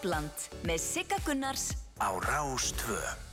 Popland með Sigga Gunnars á Rástvö.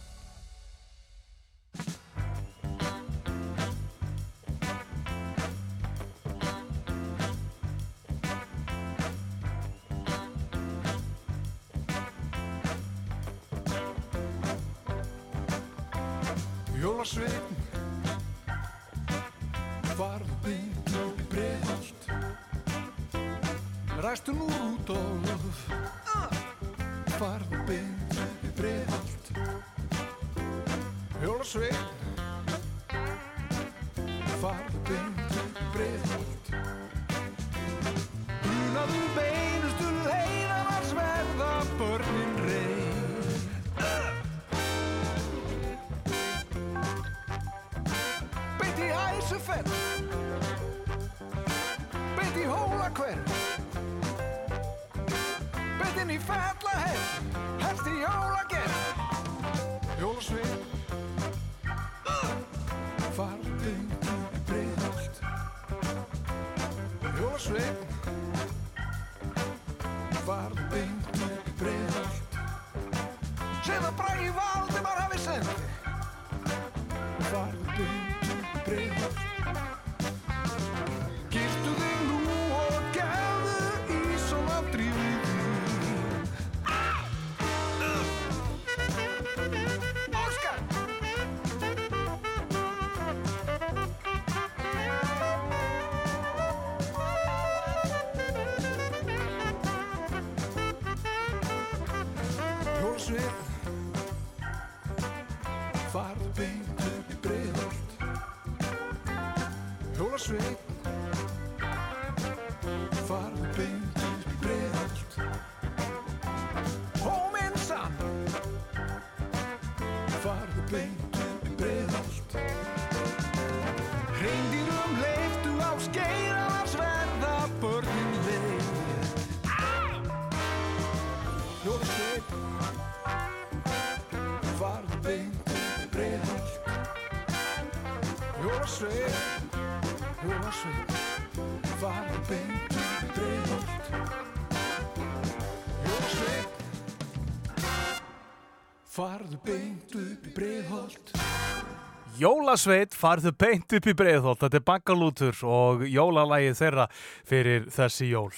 Jólasveit farðu beint upp í breiðholt, þetta er Bangalútur og jólalægið þeirra fyrir þessi jól.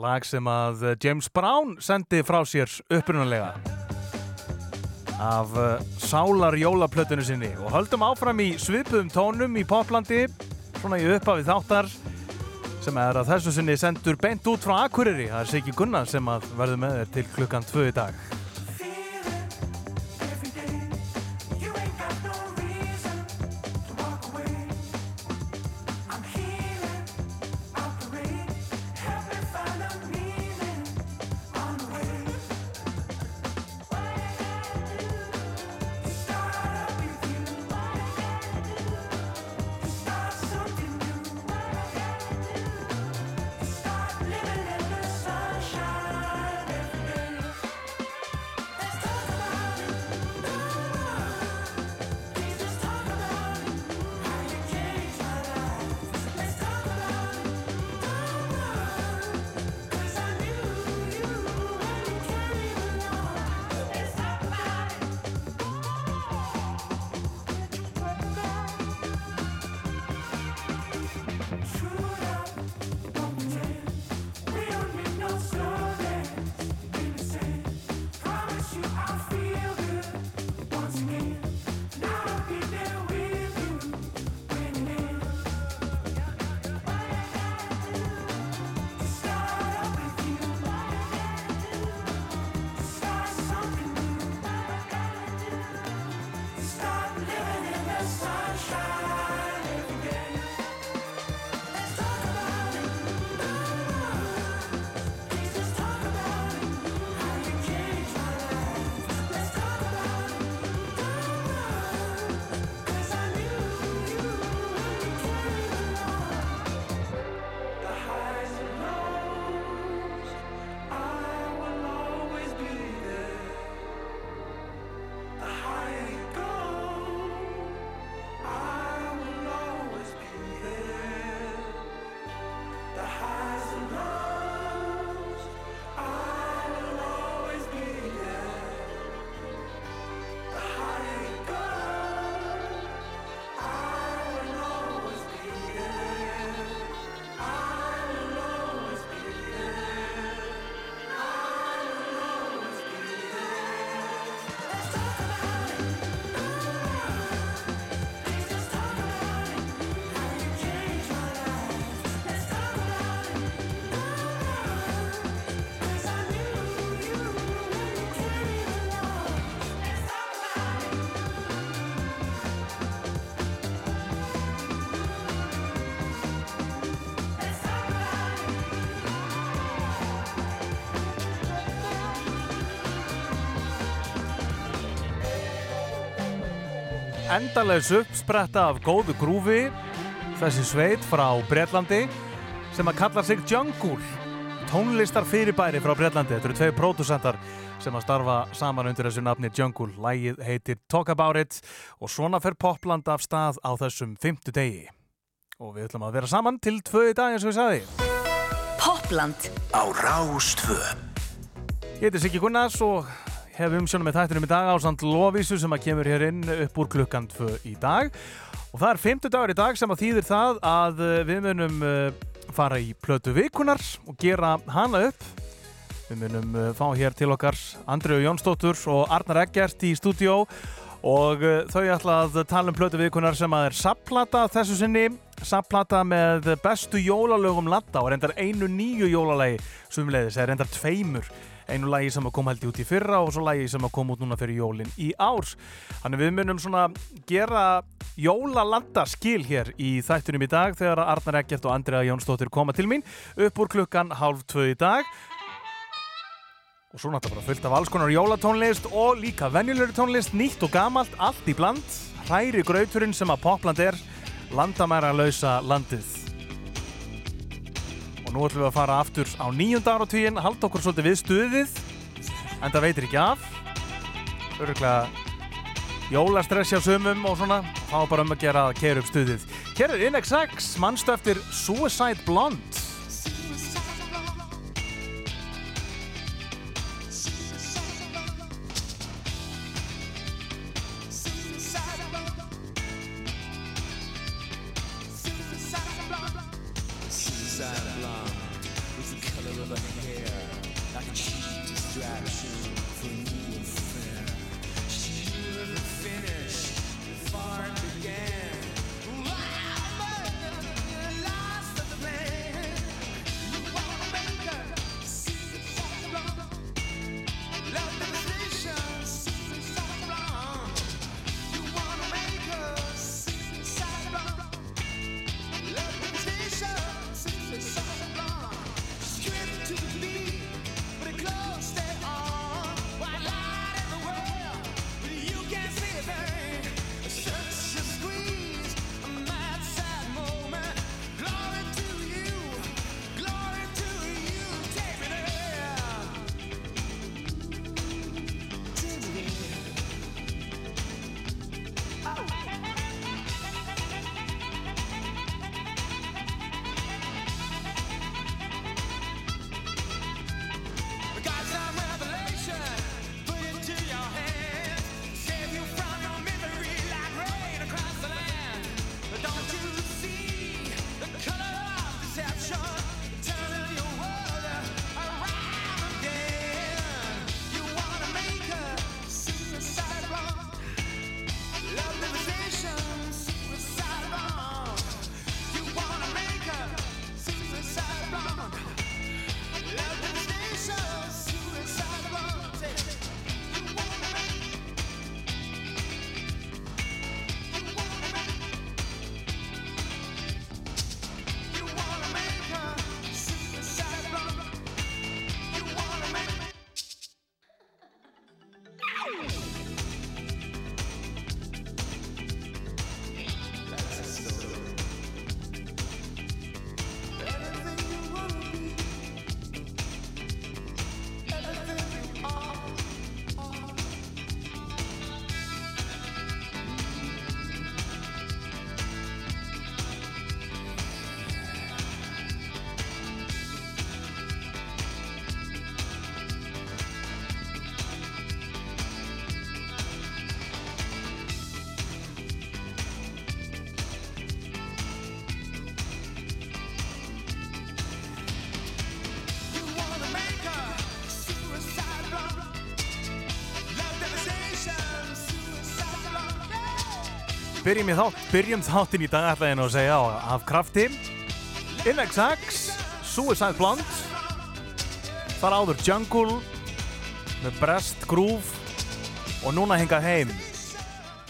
Lag sem að James Brown sendi frá sér upprunalega af uh, sálar jólaplötunni sinni og höldum áfram í svipuðum tónum í poplandi, svona í uppafið þáttar sem er að þessu sinni sendur beint út frá Akureyri, það er Siggi Gunnar sem að verður með þér til klukkan tvö í dag. Endalegs uppspretta af góðu grúfi þessi sveit frá Breitlandi sem að kalla sig Jungle tónlistar fyrirbæri frá Breitlandi þetta eru tvei pródusentar sem að starfa saman undir þessu nafni Jungle lægið heitir Talk About It og svona fer popland af stað á þessum fymtu degi. Og við ætlum að vera saman til tvö í dag eins og við sagði. Popland Á Rástvö Ég heiti Siggi Gunnars og hef umsjónum með þættinum í dag á samt Lóvísu sem að kemur hér inn upp úr klukkan 2 í dag. Og það er 50 dagur í dag sem að þýðir það að uh, við munum uh, fara í plötu vikunar og gera hana upp. Við munum uh, fá hér til okkar Andriu Jónsdóttur og Arnar Eggert í stúdió og þau ætla að tala um plötu vikunar sem að er sapplata þessu sinni. Sapplata með bestu jólalögum landa og reyndar einu nýju jólalagi sumleiðis, eða reyndar tveimur einu lagi sem að kom held í út í fyrra og svo lagi sem að kom út núna fyrir jólinn í árs. Þannig við munum svona gera jólalanda skil hér í þættunum í dag þegar Arnar Eggert og Andrea Jónsdóttir koma til mín upp úr klukkan halv tvö í dag. Og svo náttúrulega fullt af alls konar jólatónlist og líka venjulegur tónlist, nýtt og gamalt, allt í bland. Hræri grauturinn sem að popland er, landamæra lausa landið. Og nú ætlum við að fara aftur á nýjunda áratvíin, halda okkur svolítið við stuðið, en það veitir ekki af. Öruglega jólastress hjá sumum og svona, þá bara um að gera að kera upp stuðið. Kerið InXX, mannstu eftir Suicide Blonde. Byrjum, þátt, byrjum þáttin í dag ætlaðinu að segja á af krafti. InXX Suicide Blonde. Þar áður Jungle með Brest Groove. Og núna hingað heim.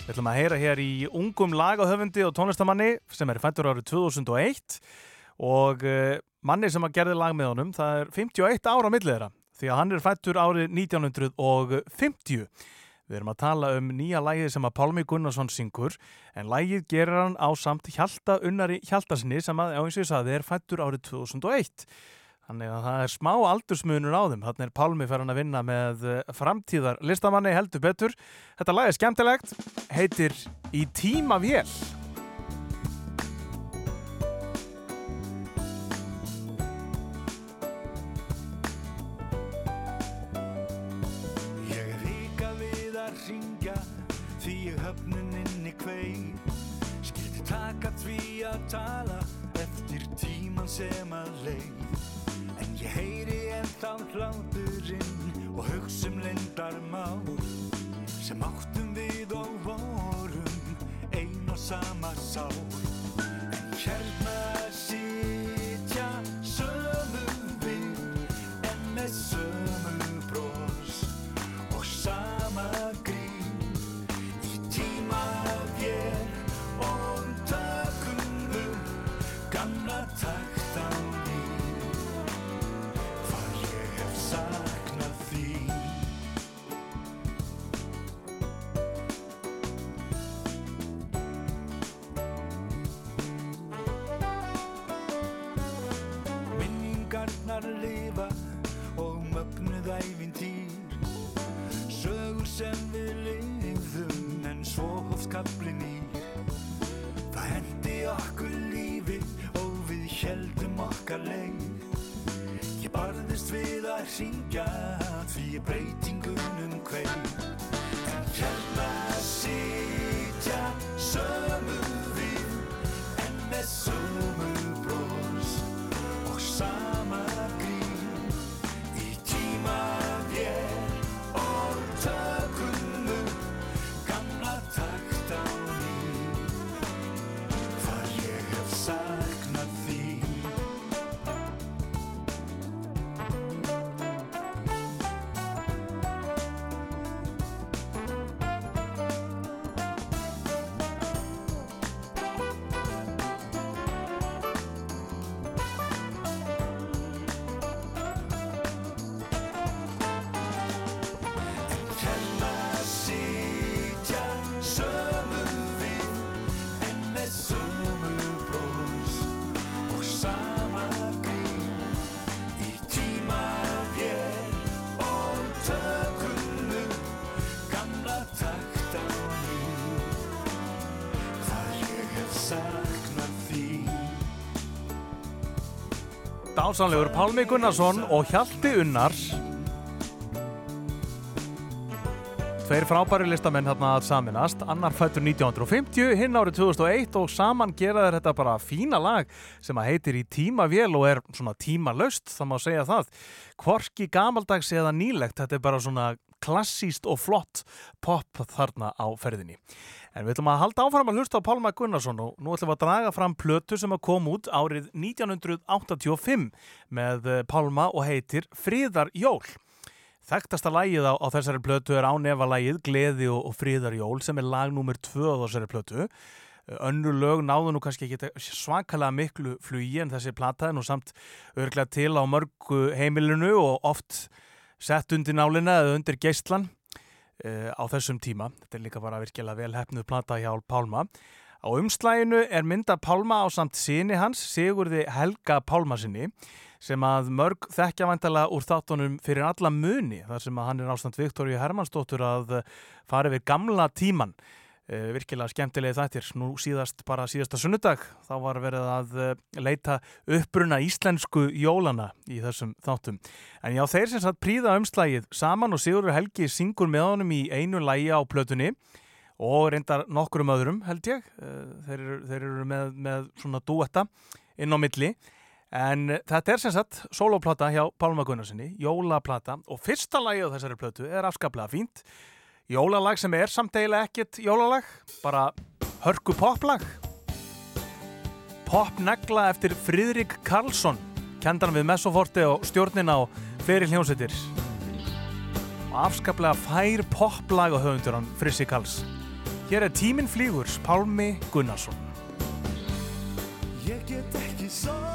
Við ætlum að heyra hér í ungum lagahöfundi og tónlistamanni sem er fættur árið 2001 og uh, manni sem að gerði lag með honum það er 51 ára millið þeirra. Því að hann er fættur árið 1950 Við erum að tala um nýja lægið sem að Pálmi Gunnarsson syngur en lægið gerir hann á samt Hjalta Unnari Hjaltarsinni sem að, eins og ég saði, er fættur árið 2001. Þannig að það er smá aldursmunur á þeim. Þannig er Pálmi fyrir hann að vinna með eh, framtíðar listamanni heldur betur. Þetta lag er skemmtilegt, heitir Í tíma vél. Sem að leið. En ég heyri ennþá hláturinn og hugsa um lendar mál sem áttum við og vorum ein og sama sál hringja því breytingunum kveið Dásanlegur Pálmi Gunnarsson og Hjalti Unnars Tveir frábæri listamenn hérna að saminast, annar fættur 1950, hinn árið 2001 og saman gera þeir þetta bara fína lag sem að heitir í tímavél og er svona tímalöst, það má segja það. Kvorki gamaldags eða nýlegt, þetta er bara svona klassíst og flott pop þarna á ferðinni. En við ætlum að halda áfram að hlusta á Pálma Gunnarsson og nú ætlum við að draga fram plötu sem að kom út árið 1985 með eh, Pálma og heitir Fríðar Jól. Þekktasta lagið á, á þessari plötu er ánefa lagið Gleði og, og Fríðarjól sem er lag nummer 2 á þessari plötu. Önnur lög náðu nú kannski ekki svakalega miklu flugi en þessi plata er nú samt örglega til á mörgu heimilinu og oft sett undir nálina eða undir geistlan uh, á þessum tíma. Þetta er líka bara virkilega vel hefnuð plata hjá Pálma. Á umslæginu er mynda Pálma á samt síni hans, Sigurði Helga Pálmasinni sem að mörg þekkja vantalega úr þáttunum fyrir alla muni þar sem að hann er ástand Viktoríu Hermannsdóttur að fara yfir gamla tíman virkilega skemmtilegi þættir. Nú síðast bara síðasta sunnudag þá var verið að uh, leita uppbruna íslensku jólana í þessum þáttum. En já þeir sem satt príða umslægið saman og Sigurður Helgi syngur með honum í einu lægi á plötunni og reyndar nokkurum öðrum held ég. Uh, þeir, eru, þeir eru með, með svona duetta inn á milli. En þetta er sem sagt soloplata hjá Pálma Gunnarsinni, jólaplata. Og fyrsta lagið á þessari plötu er afskaplega fínt. Jólalag sem er samt eiginlega ekkit jólalag, bara hörku poplag. Popnegla eftir Fridrik Karlsson, kendan við Messoforti og stjórnina og fleiri hljómsveitir. Afskaplega fær poplag á höfundur hann Frissi Karls. Hér er Tíminn flýgurs, Pálmi Gunnarsson. Ég get ekki sofið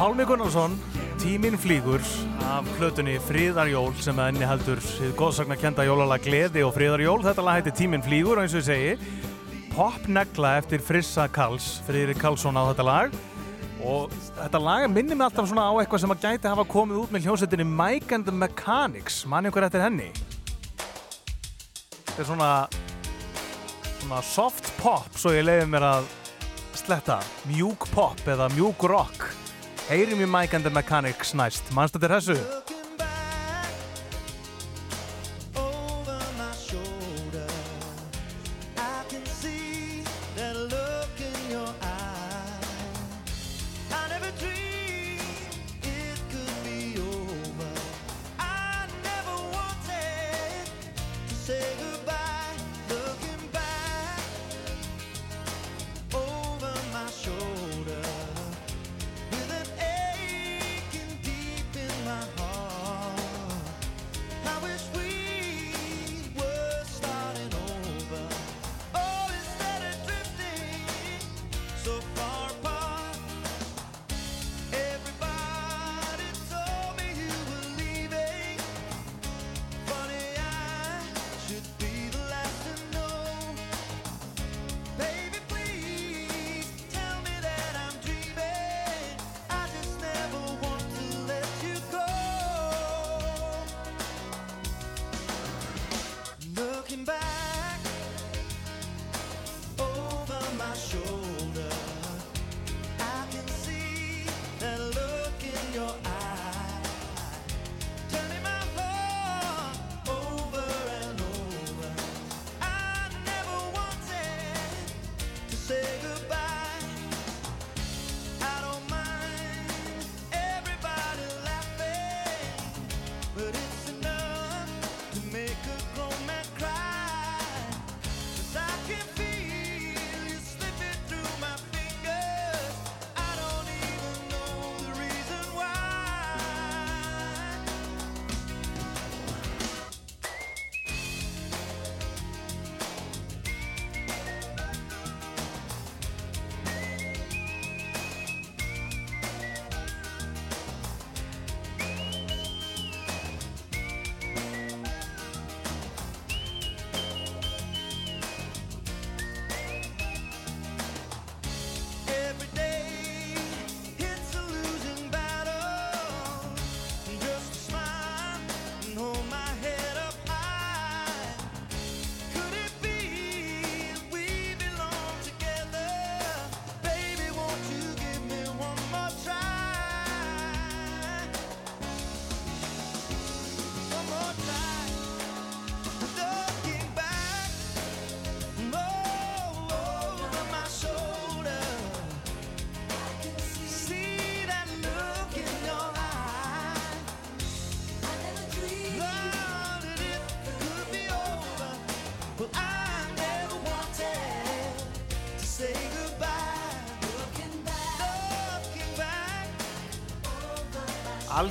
Pálmi Gunnarsson, Tíminn flýgur af hlutunni Fríðarjól sem að enni heldur síðu góðsakna kenda jólala Gleði og Fríðarjól. Þetta lag heitir Tíminn flýgur og eins og ég segi, popnegla eftir Frissa Kals, Fríðri Kalsson á þetta lag og þetta lag minnir mig alltaf svona á eitthvað sem að gæti hafa komið út með hljómsettinni Mike and the Mechanics, manni ykkur eftir henni. Þetta er svona, svona soft pop svo ég leiði mér að sletta, mjúk pop eða mjúk rock. Heyrim í Mike and the Mechanics næst. Mannstættir hessu?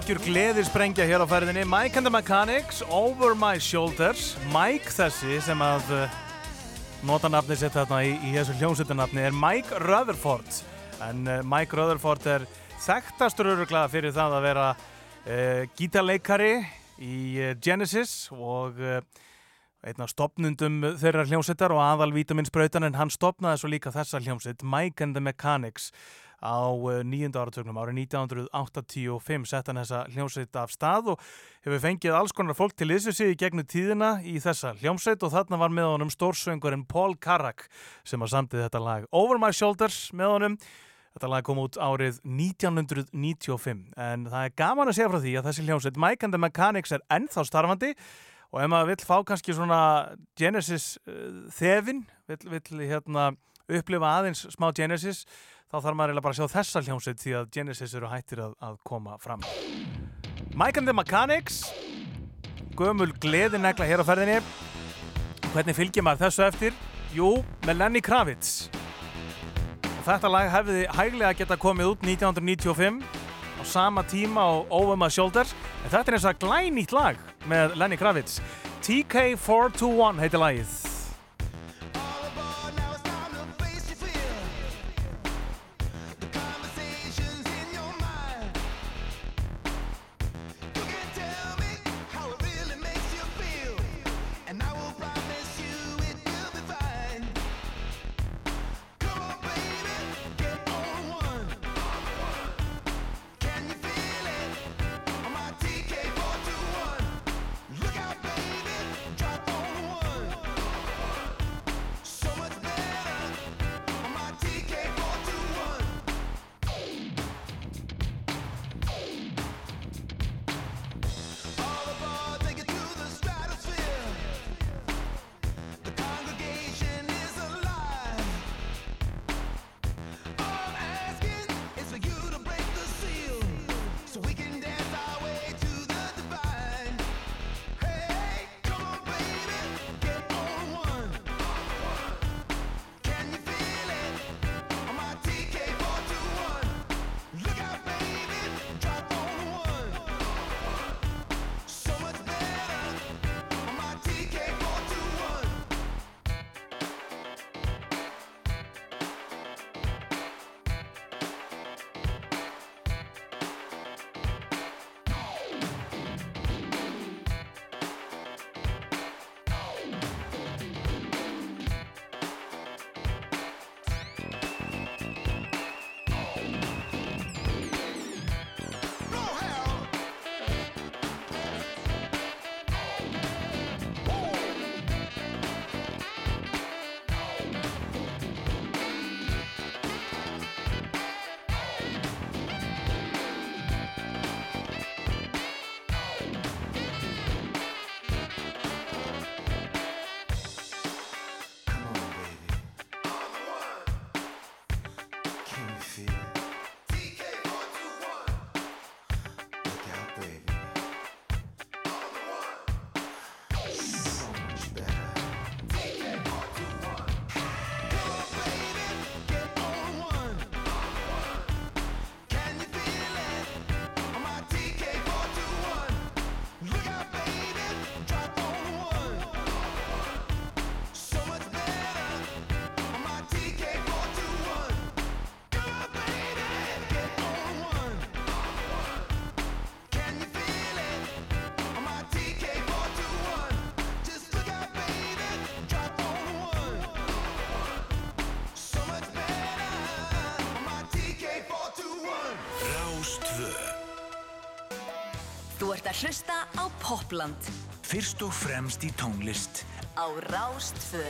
Algjör gleðir sprengja hér á ferðinni. Mike and the Mechanics, Over My Shoulders. Mike þessi sem að uh, nota nafni sitt þarna í, í þessu hljómsveitunafni er Mike Rutherford. En uh, Mike Rutherford er þekktastur öruglega fyrir það að vera uh, gítarleikari í Genesis og uh, einn af stopnundum þeirra hljómsveitar og aðal Vítaminsbrautan en hann stopnaði svo líka þessa hljómsveit Mike and the Mechanics á uh, nýjunda áratögnum árið 1985 sett hann þessa hljómsveit af stað og hefur fengið alls konar fólk til þessu sig í gegnum tíðina í þessa hljómsveit og þarna var með honum stórsöngurinn Paul Carrack sem að samtið þetta lag Over My Shoulders með honum. Þetta lag kom út árið 1995 en það er gaman að segja frá því að þessi hljómsveit Mike and the Mechanics er ennþá starfandi og ef maður vill fá kannski svona Genesis uh, þefin, vill, vill hérna, upplifa aðeins smá Genesis þá þarf maður bara að sjá þessa hljómsveit því að Genesis eru hættir að, að koma fram. Mike and the Mechanics. Gömul gleðinegla hér á ferðinni. Hvernig fylgjum maður þessu eftir? Jú, með Lenny Kravitz. Og þetta lag hefði hæglega geta komið út 1995 á sama tíma á Over My Shoulders. En þetta er eins og glænýtt lag með Lenny Kravitz. TK421 heitir lagið ert að hlusta á Popland Fyrst og fremst í tónlist. á Rástfö.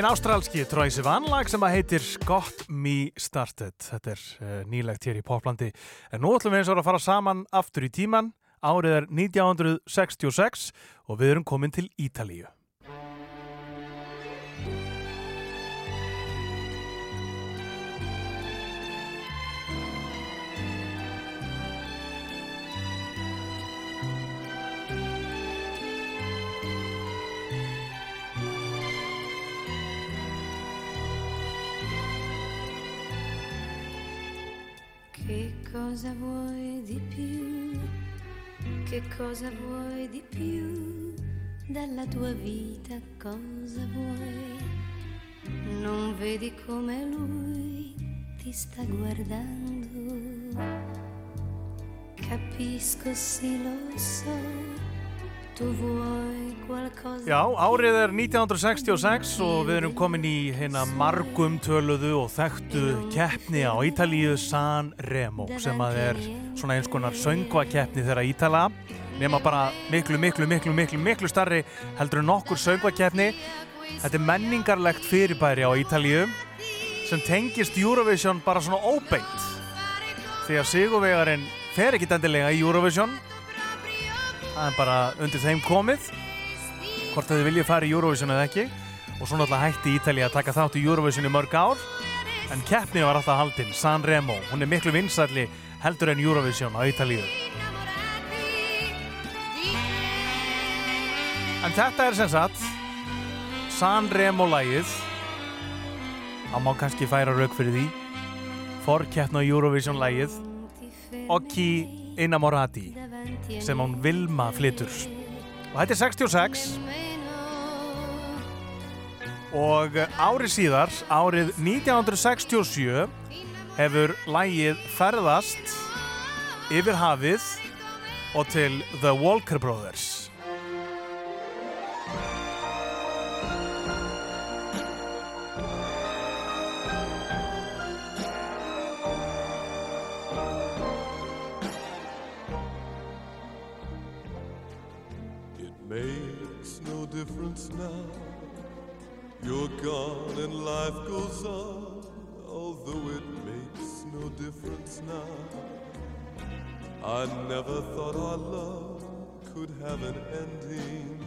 Hinn ástralski Troy Sivan lag sem að heitir Got Me Started. Þetta er uh, nýlegt hér í Poplandi. En nú ætlum við eins og að fara saman aftur í tíman. Árið er 1966 og við erum komin til Ítalíu. Cosa vuoi di più? Che cosa vuoi di più? Dalla tua vita cosa vuoi? Non vedi come lui ti sta guardando? Capisco, sì lo so, Já, árið er più. 1966 og við erum komin í hérna margum töluðu og þekktu keppni á Ítalíu San Remo sem að er svona eins konar söngvakeppni þeirra Ítala. Nema bara miklu, miklu, miklu, miklu, miklu starri heldur en nokkur söngvakeppni. Þetta er menningarlegt fyrirbæri á Ítalíu sem tengist Eurovision bara svona óbeint. Því að sigurvegarinn fer ekki endilega í Eurovision það er bara undir þeim komið hvort þið viljið fara í Eurovision eða ekki. Og svo náttúrulega hætti Ítalía að taka þátt í Eurovision í mörg ár. En keppni var alltaf haldinn, San Remo. Hún er miklu vinsælli heldur en Eurovision á Ítalíu. En þetta er sem sagt San Remo lagið. Það má kannski færa rauk fyrir því. Forkeppna Eurovision lagið. Occhi Innamorati sem hún Vilma flytur. Og þetta er 66 og árið síðar árið 1967 hefur lægið ferðast yfir hafið og til The Walker Brothers makes no difference now. You're gone and life goes on, although it makes no difference now. I never thought our love could have an ending.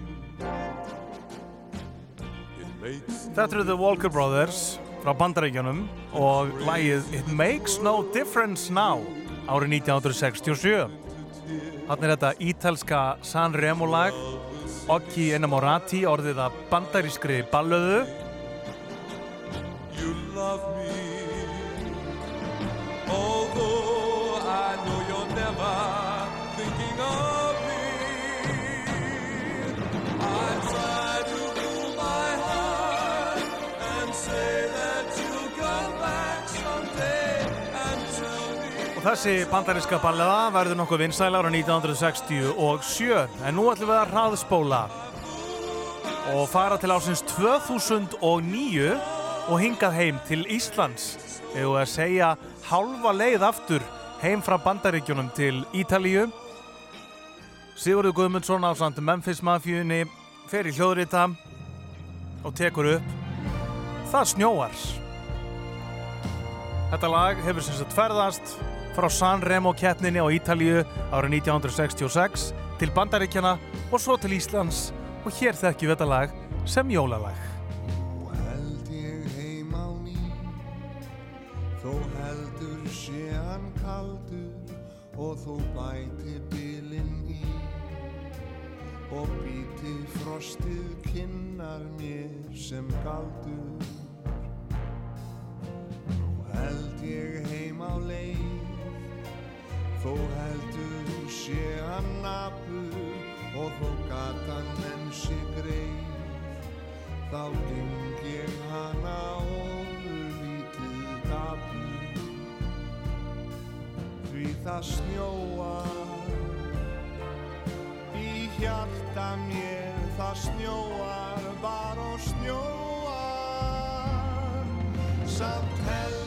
Þetta eru The Walker Brothers frá Bandaríkjunum og lægið It Makes No Difference Now árið 1967 Þannig er þetta ítalska San Remo lag Occhi Innamorati orðið að bandarískri ballöðu me. Although I know you're never þessi bandaríska ballega verður nokkuð vinsælar á 1967 en nú ætlum við að hraðspóla og fara til ásins 2009 og hingað heim til Íslands. Eða að segja hálfa leið aftur heim frá bandaríkjunum til Ítalíu. Sigurður Guðmundsson á samt Memphis Mafjunni fer í hljóðrita og tekur upp Það snjóar. Þetta lag hefur sem sagt ferðast frá San Remo keppninni á Ítalíu árið 1966 til Bandaríkjana og svo til Íslands. Og hér þekkjum við þetta lag sem jólalag. Nú held ég heim á ný Þó heldur sé hann kaldur Og þó bæti bilinn í. Og býti frostið kinnar mér sem galdur. Nú held ég heim á leið Þó heldur sé hann napur Og þó gatan sé greið Þá geng ég hana ofur lítið dapur. Því það snjóar Í hjarta mér það snjóar Bara og snjóar Samt held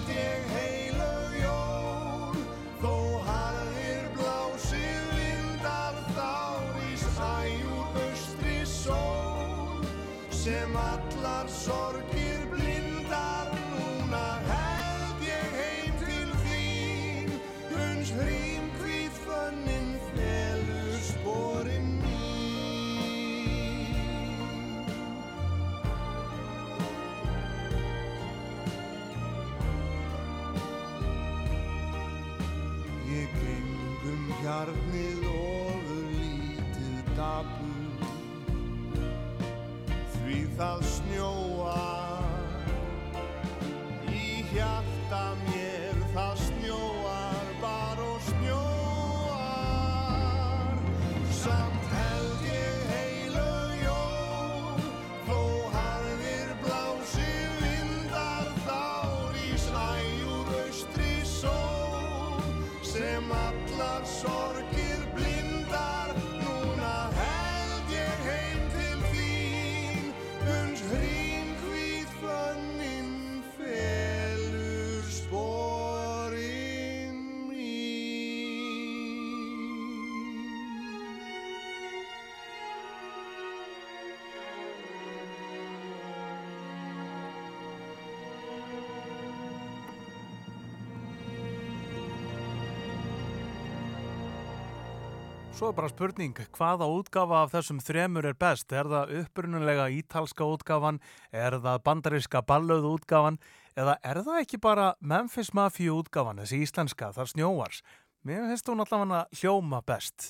Svo er bara spurning, hvaða útgafa af þessum þremur er best? Er það upprunulega ítalska útgafan? Er það bandaríska ballöðu útgafan? Eða er það ekki bara Memphis Mafia útgafan, þessi íslenska, þar snjóars? Mér finnst hún allavega hljóma best.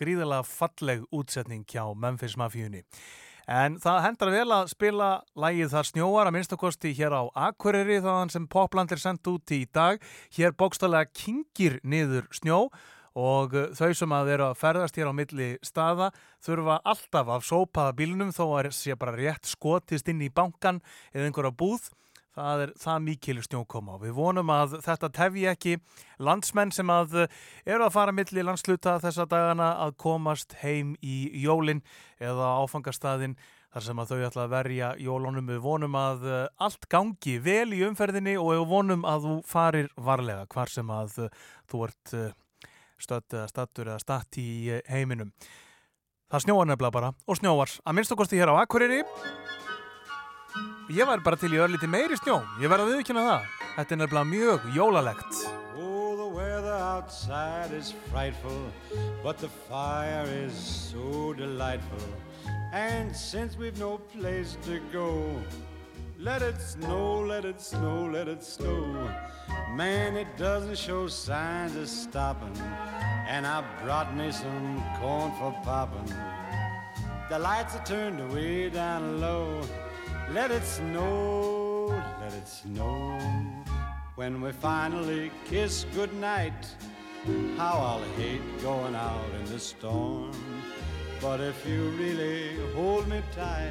Gríðilega falleg útsetning hjá Memphis Mafíunni. En það hendar vel að spila lægið þar snjóar að minnstakosti hér á Akureyri þaðan sem Popland er sendt út í dag. Hér bókstallega kingir niður snjó og uh, þau sem að eru að ferðast hér á milli staða þurfa alltaf af sópaða bílnum þó að sé bara rétt skotist inn í bankan eða einhverja búð. Það er það mikil snjókoma og við vonum að þetta tefji ekki landsmenn sem að uh, eru að fara milli landsluta þessa dagana að komast heim í jólin eða áfangastæðin þar sem að þau ætla að verja jólunum. Við vonum að uh, allt gangi vel í umferðinni og við vonum að þú farir varlega hvar sem að þú ert stödd eða stattur eða statt í uh, heiminum. Það snjóar nefnilega bara og snjóar að minnst okkosti hér á Akureyri. Ég væri bara til í örlíti meiri snjó. Ég verði að viðkynna það. Þetta er nefnilega mjög jólalegt. Oh, the weather outside is frightful, but the fire is so delightful. And since we've no place to go, let it snow, let it snow, let it snow. Man, it doesn't show signs of stopping. And I brought me some corn for popping. The lights are turned way down low. Let it snow, let it snow. When we finally kiss goodnight, how I'll hate going out in the storm. But if you really hold me tight,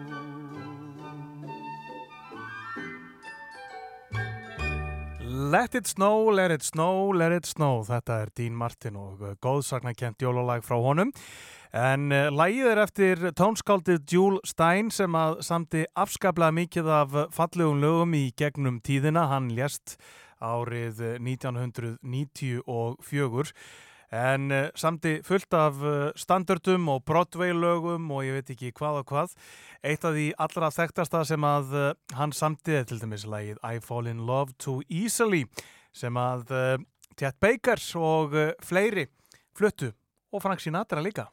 Let it snow, let it snow, let it snow. Þetta er Dean Martin og uh, góðsagnakent jólalag frá honum. En uh, lagið er eftir tónskáldið Jule Stein sem að samti afskaplega mikið af fallegum lögum í gegnum tíðina. Hann lést árið 1994 en uh, samti fullt af uh, standardum og Broadway lögum og ég veit ekki hvað og hvað. Eitt af því allra þekktasta sem að uh, hann samti er til dæmis lagið I Fall in Love Too Easily sem að Tjett Baker og fleiri fluttu og Frank Sinatra líka.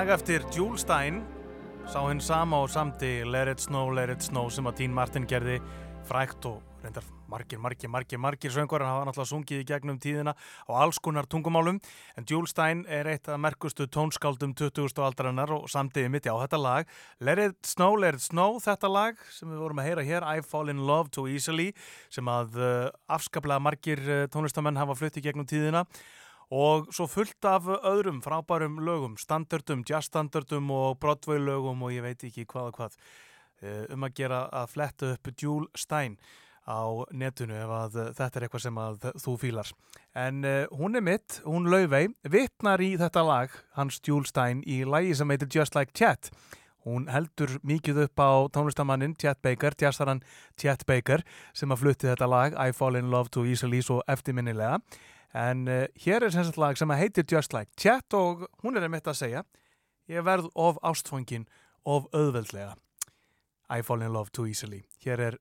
Lag eftir Jule Stein sá hinn sama og samti Let It Snow, Let It Snow sem að Dean Martin gerði frækt og reyndar margir, margir, margir, margir söngvar hann hafa náttúrulega sungið í gegnum tíðina á alls konar tungumálum en Jule Stein er eitt af merkustu tónskáldum 20. aldarinnar og samtiði mitt á þetta lag Let It Snow, Let It Snow þetta lag sem við vorum að heyra hér I Fall in Love Too Easily sem að uh, afskaplega margir uh, tónlistamenn hafa flutt í gegnum tíðina og svo fullt af öðrum frábærum lögum, standardum, jazzstandardum og Broadway lögum og ég veit ekki hvað og hvað eh, um að gera að fletta upp Jule Stein á netinu ef að eh, þetta er eitthvað sem að þú fílar. En uh, hún er mitt, hún Laufey, vittnar í þetta lag, hans Jule Stein, í lagi sem heitir Just Like Chet. Hún heldur mikið upp á tónlistamannin Chet Baker, jazzaran Chet Baker, sem að flutti þetta lag I Fall in Love Too Easily svo eftirminnilega. En uh, hér er sem sagt lag sem heitir Just Like Chet og hún er einmitt að segja ég verð of ástfangin of auðveldlega I fall in love too easily. Hér er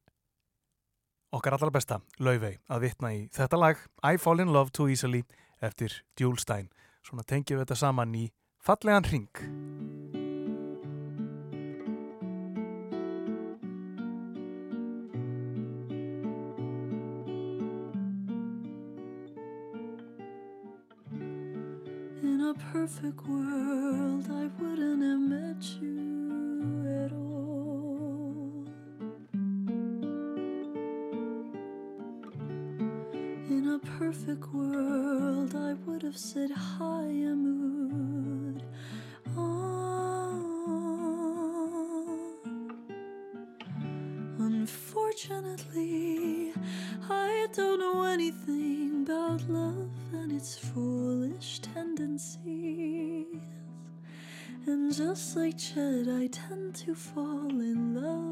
okkar allra besta laufey að vitna í þetta lag I fall in love too easily eftir Jule Stein. Svona tengjum við þetta saman í fallegan ring. Perfect world, I wouldn't have met you at all. In a perfect world, I would have said hi, a mood. Ah. Unfortunately, I don't know anything about love and its foolish just like Chet, I tend to fall in love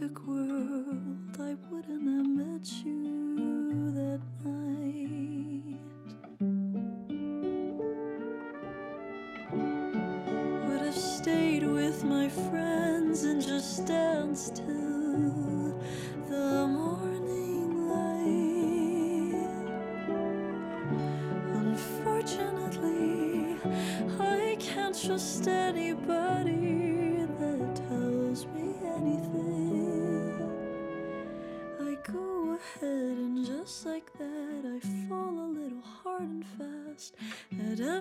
In a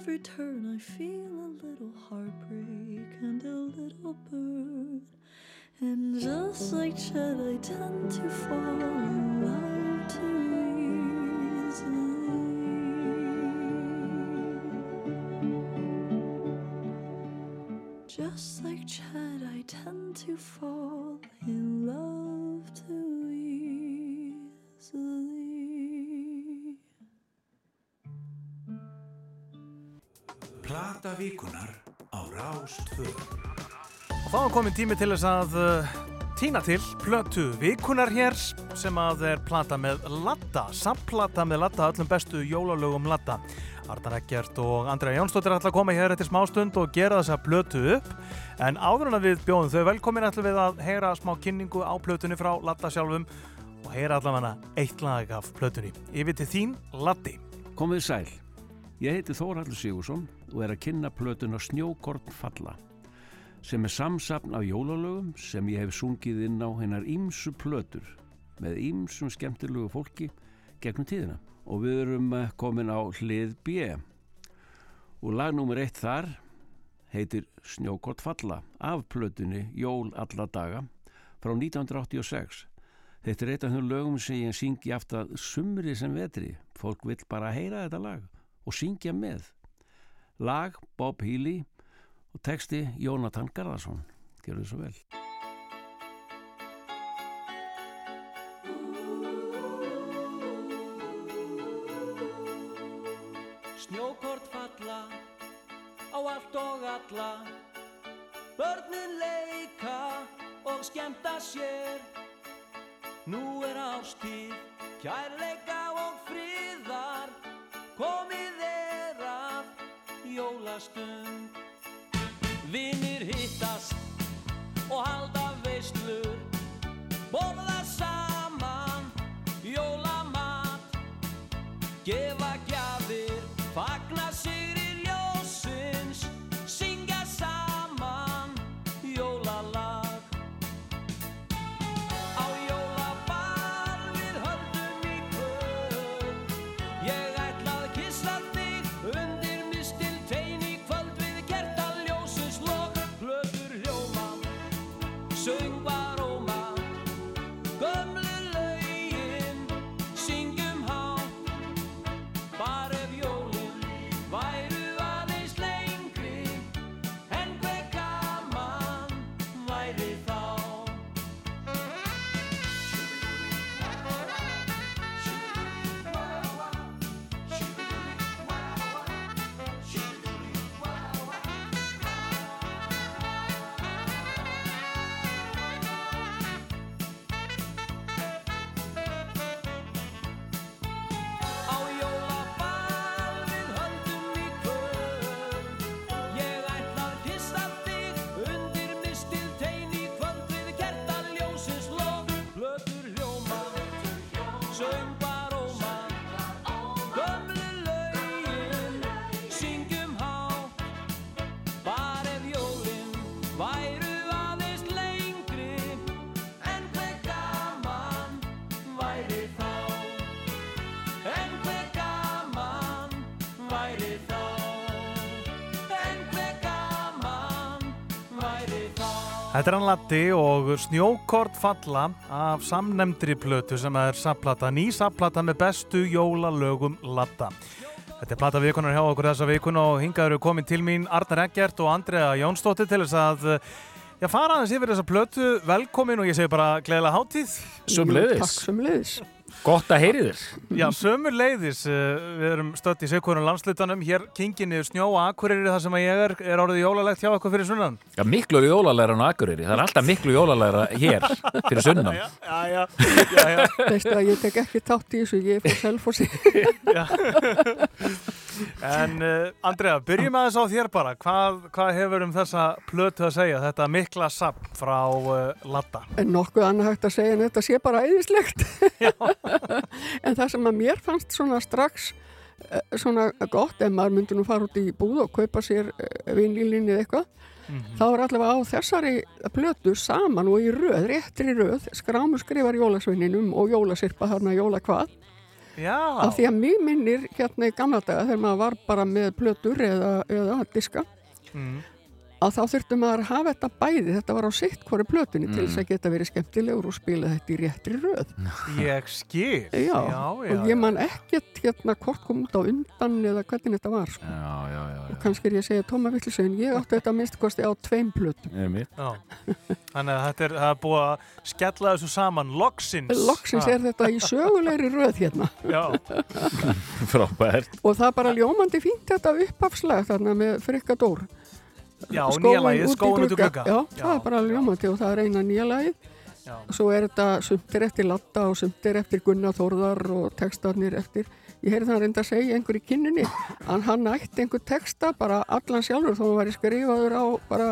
every turn, I feel a little heartbreak and a little burn. And just like Chet, I tend to fall Plata vikunar á Rástvö Og þá er komin tími til þess að uh, týna til plötu vikunar hér sem að er plata með Latta, samplata með Latta, öllum bestu jólalögum Latta. Ardan Eggert og Andrea Jónsdóttir ætla að koma hér eftir smástund og gera þessa plötu upp. En áður en að við bjóðum þau velkomin ætlum við að heyra smá kynningu á plötunni frá Latta sjálfum og heyra allavega eitt lag af plötunni. Yfir til þín, Latti. Komið sæl. Ég heiti Þórhallur Sigursson og er að kynna plötuna Snjókorn falla sem er samsapn af jólalögum sem ég hef sungið inn á hennar ímsu plötur með ímsum skemmtilegu fólki gegnum tíðina. Og við erum eh, komin á hlið B. Og lag nummer eitt þar heitir Snjókort falla af plötunni Jól alla daga frá 1986 Þetta er eitt af þeim lögum sem ég syngi aftur að sumri sem vetri. Fólk vill bara heyra þetta lag og syngja með. Lag Bob Healy og texti Jónatan Garðarsson. Gjörðu svo vel. Börnin leika og skemmta sér. Nú er ástíð, kærleika og halda veislur Borða saman jólamat Gefa Þetta er hann Latti og Snjókort falla af samnemndri plötu sem er sapplata, ný sapplata með bestu jólalögum Latta. Þetta er plata vikunar hjá okkur þessa vikun og hingað eru komin til mín Arnar Eggert og Andrea Jónsdóttir til þess að já, fara aðeins yfir þessa plötu. Velkomin og ég segi bara gleðilega hátíð. Sömuleiðis. Takk sömuleiðis. Gott að heyri þér. Já, sömur leiðis. Við erum stött í Sigurinn landslutanum. Hér kinginni snjó og akkurýri þar sem að ég er. Er orðið jólalegt hjá eitthvað fyrir sunnan? Já, miklu jólalæra en á Akureyri. Það er alltaf miklu jólalæra hér fyrir sunnan. Já, já, já, já. Veistu að ég tek ekki tátt í þessu, ég er fyrir selfossi. En uh, Andrea, byrjum aðeins á þér bara. Hvað, hvað hefur um þessa plötu að segja? Þetta mikla sapp frá uh, Latta. En nokkuð annað hægt að segja en þetta sé bara æðislegt. en það sem að mér fannst svona strax eh, svona gott ef maður myndi nú fara út í búð og kaupa sér vinlílinni eða eitthvað þá er allavega á þessari plötu saman og í röð, réttri röð skrámu skrifar jólasveininum og jólasirpa þarna jólakvað Já. af því að mjög minnir hérna í gamla daga þegar maður var bara með plötur eða, eða diska Mm. Að þá þurftu maður að hafa þetta bæði þetta var á sitt hvori plötunni til Mm. þess að geta verið skemmtilegur og spila þetta í réttri röð Ég skil. Já, já, og ég man ekkert hérna hvort kom út á undan eða hvernig þetta var sko. Já, já, já. og kannski er ég að segja tóma villisegin ég átti þetta að minnst kosti á tveim. Já. Þannig að þetta er, er búið að skella þessu saman. Loksins. Loksins Ha. er þetta í sögulegri röð hérna Já. Frábært. og það er bara ljómandi fínt þetta uppafslag þarna með frikadór Já, nýja lagið, Skóinn út úr glugga. Já, það er bara ljómandi og það er eina nýja lagið. Já. svo er þetta sumtir eftir Latta og sumtir eftir Gunnar Þórðar og textarnir eftir. Ég heyrði það reynda að segja einhver í kynninni að hann ætti einhver texta bara allan sjálfur þó hann væri skrifaður á bara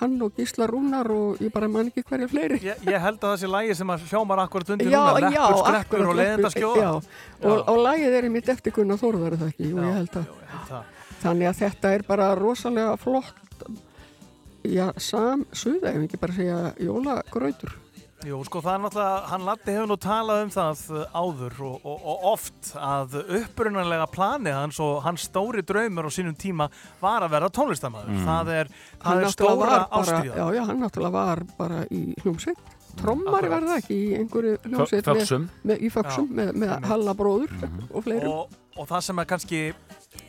hann og Gísla Rúnar og ég bara man ekki hverja fleiri. Ég, ég held að þessi lagi sem að hljómar akkurat undir Já, já, leppur, skreppur og leiðenda skjóða. Já, og, og lagið er í mitt eftir Gunnar Þórðar það ekki, Jú, ég held að það. Þannig að þetta er bara rosalega flott já, sam suða, ef ekki bara segja jólagrautur Jú, sko það er náttúrulega, hann Latti hefur nú talað um það uh, áður og, og, og oft að upprunanlega planið hans og hans stóri draumur á sínum tíma var að vera tónlistamæður. Mm. Það er, það er stóra ástríða. Já, já, hann náttúrulega var bara í hljómsveit trommari var það ekki í einhverju hljómsveit með- með, í föksum með, með einmitt. Halla bróður og fleirum og, og það sem er kannski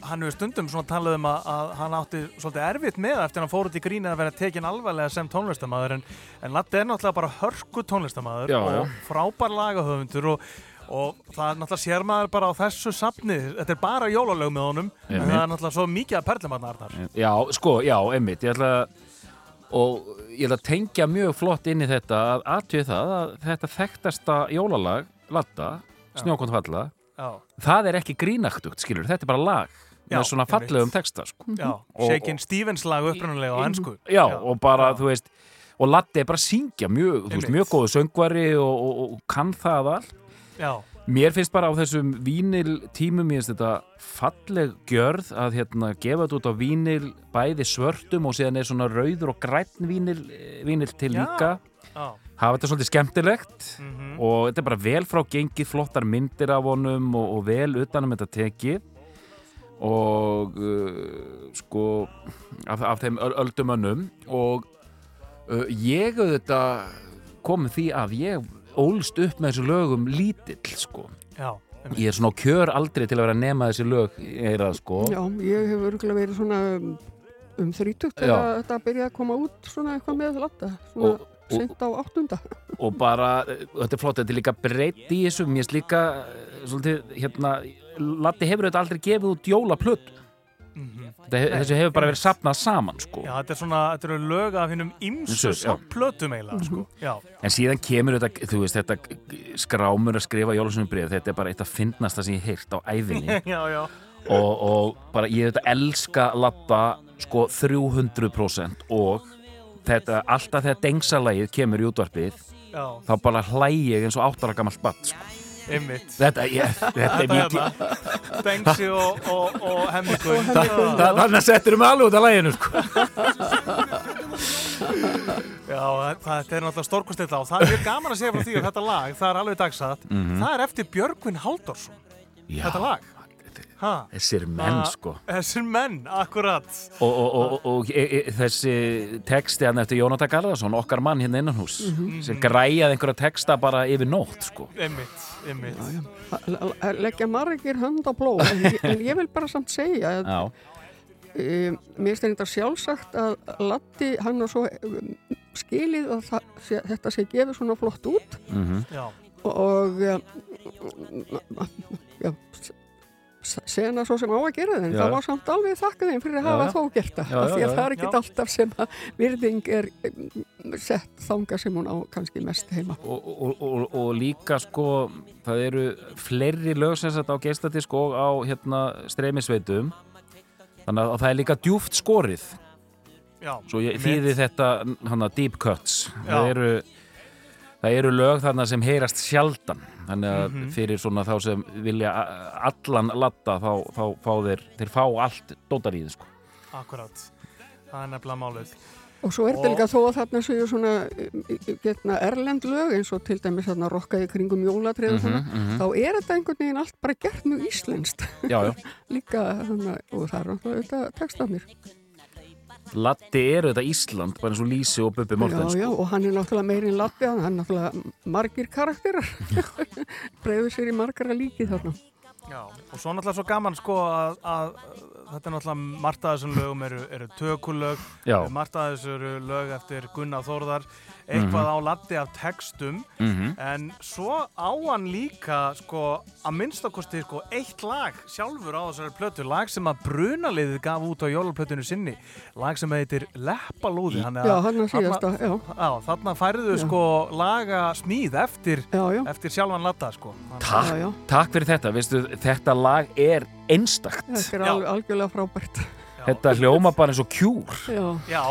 hann hefur stundum svona talað um að, að hann átti svolítið erfitt með eftir að hann fór út í grínið að vera tekin alvarlega sem tónlistamæður en, en Latti er náttúrulega bara hörku tónlistamæður Já, og já. frábær lagahöfundur og, og það er náttúrulega sér maður bara á þessu safni, þetta er bara jólalög með honum en það er náttúrulega svo mikið að perlum hann Arnar Já, sko, já, einmitt. Ég ætla að og ég ætla að tengja mjög flott inn í þetta að aðtöðu það að þetta þekktasta jólalag, Latta, Snjókont falla, Já. Það er ekki grínaktugt, skilur, þetta er bara lag Já, með svona fallegum texta, sko. Já, Og- Shakin Stevens lag upprunalega á ennsku Já, og bara, þú veist, og Latti er bara að syngja mjög, þú veist, mjög góðu söngvari og, og, og kann það allt. Já, Mér finnst bara á þessum vínil tímum, ég finnst þetta falleg gjörð að hérna gefa þetta út á vínil bæði svörtum og síðan er svona rauður og græn vínil, vínil til Já. líka. já, Hafa þetta svolítið skemmtilegt Mhm. og þetta er bara vel frá gengið, flottar myndir af honum og, og vel utanum þetta tekið. Og uh, sko af, af þeim öl- öldumönnum og uh, ég auðvitað komið því að ég ólst upp með þessu lögum lítill sko. Já ég er svona á kjör aldrei til að vera að nema þessi lög eirað sko. Já, ég hef örgulega verið svona um, þrítugt þegar þetta byrjaði að koma út svona eitthvað með Latta svona Og- og- sent á áttunda og bara, þetta er flott, þetta er líka breytt í þessu, mér finnst líka eh, svolítið, hérna, Latti hefur þetta aldrei gefið út jólaplötu þetta, he- þessu hefur bara verið sapnað saman, sko Mhm. Já, þetta er svona, þetta eru lög af hinnum ymsu Ýmsu, já. plötum eiginlega, sko. Já, en síðan kemur þetta, þú veist, þetta skrámur að skrifa jólasunum breyð, þetta er bara eitt af fyndnasta sem ég hef heyrt á æfinni já, já. og, og bara ég þetta elska Latta sko 300% og þetta, alltaf þegar dengsalagið kemur í útvarpið Já. þá bara hlæg ég eins og áttara gammalt batt sko. Einmitt. Þetta, ég, þetta er mikið hérna. Bengsi og, og, og þa- Þannig að settur um alveg út af læginu sko. Já, það, þetta er náttúrulega stórkostið og það er mjög gaman að segja frá því að þetta lag, það er alveg dagsatt, Mhm. það er eftir Björgvin Halldórsson, Já. þetta lag. Ha? Þessir menn, sko. Þessir menn, akkurat. Og, og, og, og e, e, þessi texti hann eftir Jónatan Garðarsson, okkar mann hérna innan hús, Mhm. sem græjaði einhverja texta bara yfir nótt, sko. Einmitt, einmitt. L- l- leggja margir hönd á blóð en, en ég vil bara samt segja að Já. um, mér finnst þetta sjálfsagt að Latti hann og svo um, skilið að það, sé, þetta sé gefið svona flott út Mhm. Já. og um, já, s- s- sena svo sem á að gera en Já. það var samt alveg þakka þeim fyrir að hafa já. þó gert það af því að já, það er já. ekkit alltaf sem að virðing er um, sett þanga sem hún á kannski mest heima og, og, og, og líka sko það eru fleiri lög sem sagt á geisladisk og á hérna streymisveitum þannig að það er líka djúft skorið Já, svo ég þýði þetta hana, deep cuts Já. það eru, það eru lög þarna sem heyrast sjaldan þannig að Mhm. fyrir svona þá sem vilja allan latta þá, þá fá þeir, þeir fá allt dótar í þið sko Akkurat. Það er nefnilega málið. Og svo er þetta líka þó að þarna séu svona getna, erlend lög eins og til dæmis þarna rokkaði kringum jólatrið og svona, Mhm, mhm. þá er þetta einhvern veginn allt bara gert mjög íslenskt. Já, já. líka þarna, og það er náttúrulega þetta textafnir. Latti eru þetta Ísland bara eins og Lísi og Bubbi Mortens Já, já, og hann er náttúrulega meirinn lappi, hann er náttúrulega margir karakterar. Breiður sér í margara líki þarna. Já, og svo náttúrulega svo gaman sko að, að þetta er náttúrulega margt af þessum lögum eru, eru tökulög, margt af þessu eru lög eftir Gunnar Þórðar, eitthvað Mhm. á laddi af textum, Mhm. en svo á hann líka sko að minnstakosti sko eitt lag sjálfur á þessari plötu, lag sem að brunaliðið gaf út á jólaplötunu sinni, lag sem heitir Leppalúði. þannig að Já, hann þarna- síðasta, já. Já, þarna færðu sko laga smíð eftir, já, já. eftir sjálfan ladda sko. Takk, takk fyrir þetta, veistu, þetta lag er einstakt Þetta er algjörlega frábært. Þetta hljóma bara eins og kjúr. Já. Já,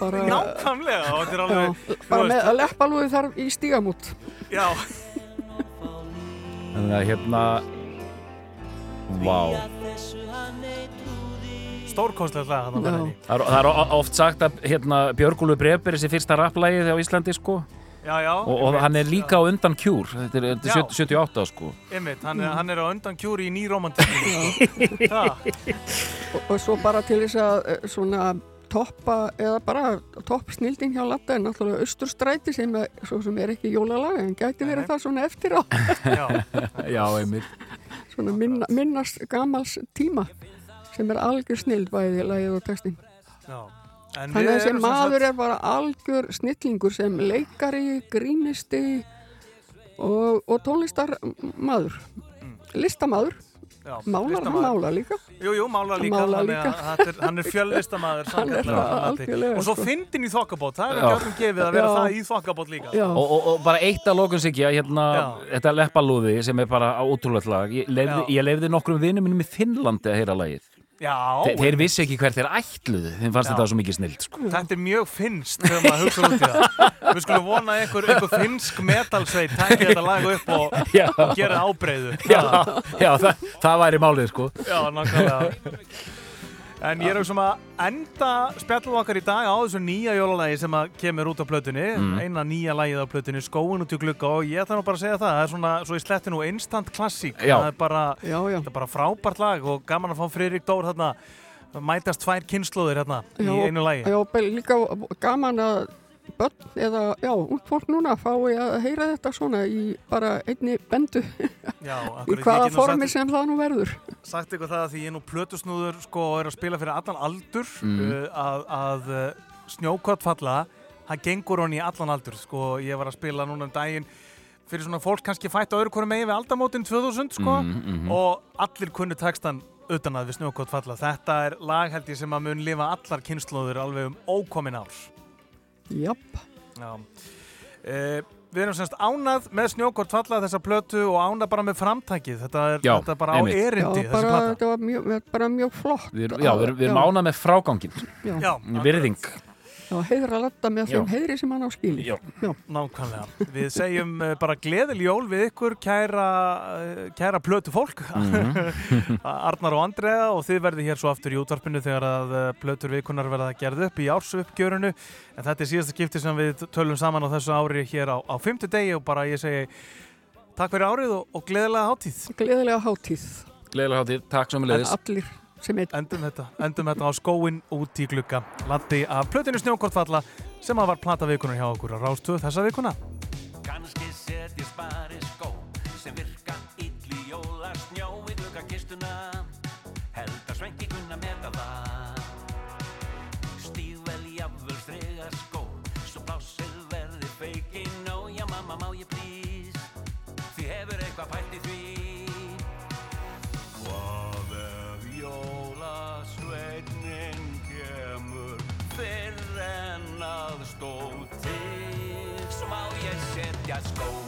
bara, nákvæmlega og þetta er alveg já, bara með að leppalúði þarf í stígamút. Já, Þannig að hérna Vá. Bara í. Það er, er oft sagt að hérna, Björgúlu Breber er þessi fyrsta rapplægið á Íslandi sko Já, já, og, og hann er líka á undan kjúr þetta er, þetta er Já. 70 78 sko. Einmitt, hann, er, hann er á undan kjúri í nýromantíkinu og, og svo bara til þess að eh, svona toppa eða bara topp snilding hjá Latta er náttúrulega Austurstræti sem, er, svo sem er ekki jólalag en gæti verið það svona eftir á. Já, einmitt. Svona minna, minnast gamals tíma sem er algjör snild bæði lagið og textin Já. En þannig að þessi maður er bara algjör snillingur sem leikari, grínisti og, og tónlistar maður listamaður. Já, málar, hann málar líka. Jú, jú, mála Hann líka, málar þannig líka. að þetta er, hann er fjöllistamæður Hann er algjörlega, Og svo sko. fyndin í þokkabót, það er ekki öllum gefið að vera Já. það í þokkabót líka. Og, og, og bara eitt að lókun sig hérna, þetta leppalúði sem er bara ótrúlegt lag. Ég ég lefði nokkrum vinnum minnum í Finnlandi að heyra lagið Já, Þe, þeir vissi ekki hver þeir ætluðu þeim fannst Já. þetta svo mikið snild sko. Þetta er mjög finnst þegar maður hugsa út í það Við skulum vona einhver, einhver finnsk metalsveit tæki þetta lag upp og, Já. og gera ábreyðu já, já það, það væri málið sko. Já, nákvæmlega En ég er um að enda spjallum okkar í dag á þessu nýja jólalagi sem að kemur út á plötunni Mm. eina nýja lagið á plötunni, Skóin út í glugga og ég ætla nú bara að segja það, það er svona, svo í sletti nú instant klassík, Já. það er bara, já, já. Það er bara frábært lag og gaman að fá Friðrik Dór þarna, mætast tvær kynnslóðir hérna í einu lagi Já, líka gaman að börn eða, já, ung fólk núna fái að heyra þetta svona í bara einni bendu Já, í hvaða formi sem það nú verður sagt ykkur það að því ég nú plötusnúður sko og er að spila fyrir allan aldur Mm. uh, að, að uh, snjókott falla það gengur hann í allan aldur sko ég var að spila núna um daginn fyrir svona fólk kannski fætt á öðru hverju megin við aldamótin 2000 sko Mhm, mhm. og allir kunnu textan utan að við snjókott falla þetta er lag held ég sem að mun lifa allar kynnslóður alveg um ókomin ár Japp Já. Uh, Við erum semst ánað með snjókort falla þessa plötu og ánað bara með framtækið. Þetta er, Já, þetta er bara á einmitt. erindi Já, þessi bara, þetta var mjög, bara mjög flott. Við, já, við, við erum ánað með frágangin Já. Já, virðing Já, heiðra latta með þeim heiðri sem hann á skili. Já, Já. nákvæmlega. Við segjum eh, bara gleðiljól við ykkur kæra, eh, kæra plötu fólk, mm -hmm. Arnar og Andrea og þið verðið hér svo aftur í útvarpinu þegar að eh, plötur vikunar verða gerð upp í ársuppgjörunu. En þetta er síðasta skipti sem við tölum saman á þessu ári hér á, á fymtu degi og bara ég segi takk fyrir árið og, og gleðilega háttíð. Gleðilega háttíð. Gleðilega háttíð, takk svo mjög leðis. Allir endum þetta, endum þetta á skóin út í glukka landi af plötinu Snjókortfalla sem að var plataveikunar hjá okkur á rástöðu þessa veikuna Kanski setjast barist stóð til Svo má ég setja skó.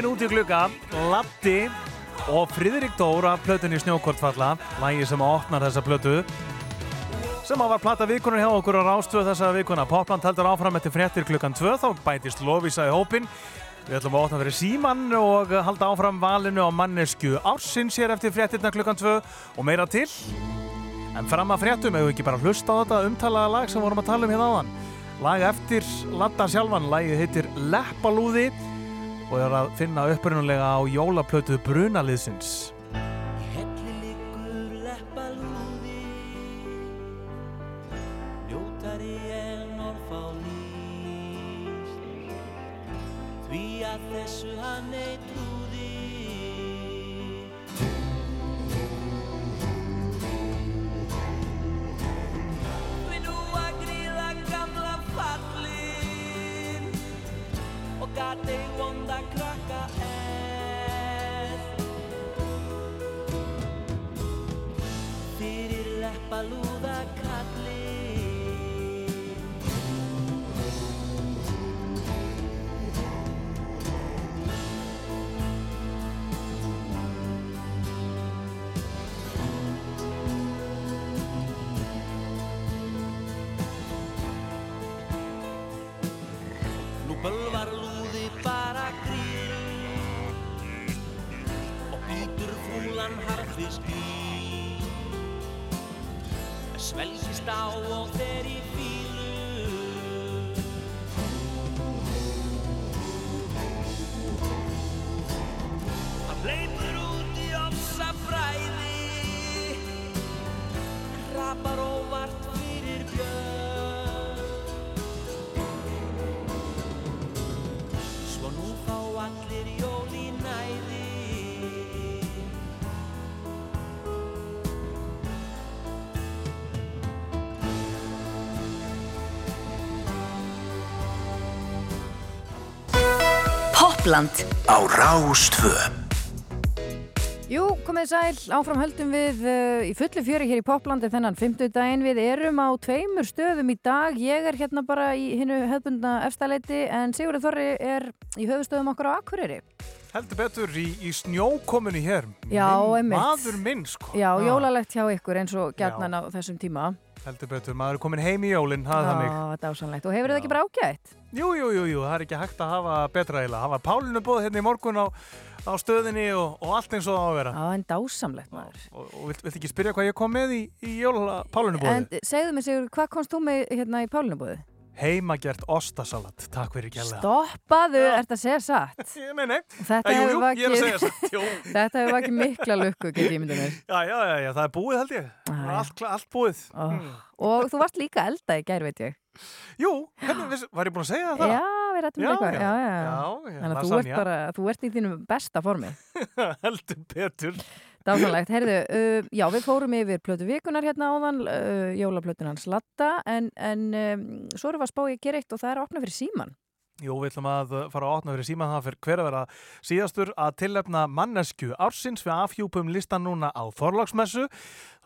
flóin út í glugga, Latti og Fridrik Dóra plötunni Snjókortfalla, lægi sem opnar þessa plötu sem að var platta vikunar hjá okkur á rástöðu þessa vikuna. Popland heldur áfram eftir frettir klukkan 2 þá bætist Lovisa í hópin Við ætlum að opna fyrir síman og halda áfram valinu á mannesku ársins hér eftir frettirna klukkan 2 og meira til. En fram að frettum hefur ekki bara hlusta á þetta umtalaða lag sem vorum að tala um hérna áðan? Lag eftir Latta sjálfan, lagið heitir Leppalúði og er að finna upprunalega á jólaplötuð Brunaliðsins. Popland Á Rástvö Jú, komið sæl, áfram höldum við uh, í fullu fjöri hér í Poplandi þennan 50 daginn. Við erum á tveimur stöðum í dag. Ég er hérna bara í hinnu höfbundna efstaleiti en Sigurður Þorri er í höfustöðum okkar á Akureyri. Heldur betur í, í snjókominu hér. Já, minn, einmitt. Maður minn, sko. Já, Ha, jólalegt hjá ykkur eins og gætnan á þessum tíma. Heldur betur, maður er komin heim í jólinn, það er þannig. Já, dásanlegt. Og hefur það ekki bara ágætt? Jú, jú, jú, jú, það er ekki hægt að hafa betra eiginlega. Það var Pálinu bóð hérna í morgun á, á stöðinni og, og allt eins og það á að vera. Já, en dásamlegt maður. Og, og vilt, vilt ekki spyrja hvað ég kom með í, í jóla Pálinu En bóði? segðu mig Sigur, hvað komst þú með hérna í Pálunabúðu? Heimagert ostasalat, takk fyrir gæla. Stoppaðu, ert að segja satt? Nei, nei. Þetta hefur vakið mikla lukku. Já, já, já, já, það er búið held ég. Er Allt, allt búið. Mm. Og þú varst líka elda í gær, veit ég. Jú, hvernig, var ég búin að segja það? Já, við rættum Já, eitthvað. Þannig að þú ert bara, þú ert í þínum besta formi. Heldur betur. Dásanlegt. Herðu, uh, já, við fórum yfir plötu vikunar hérna áðan, uh, jólaplötunan Slatta, en, en um, svo erum við að spá í að gera eitt og það er að opna fyrir síman. Jú, við ætlum að uh, fara að opna fyrir síma það fyrir hver að vera síðastur að tillefna mannesku ársins við afhjúpum listan núna á Þorlagsmessu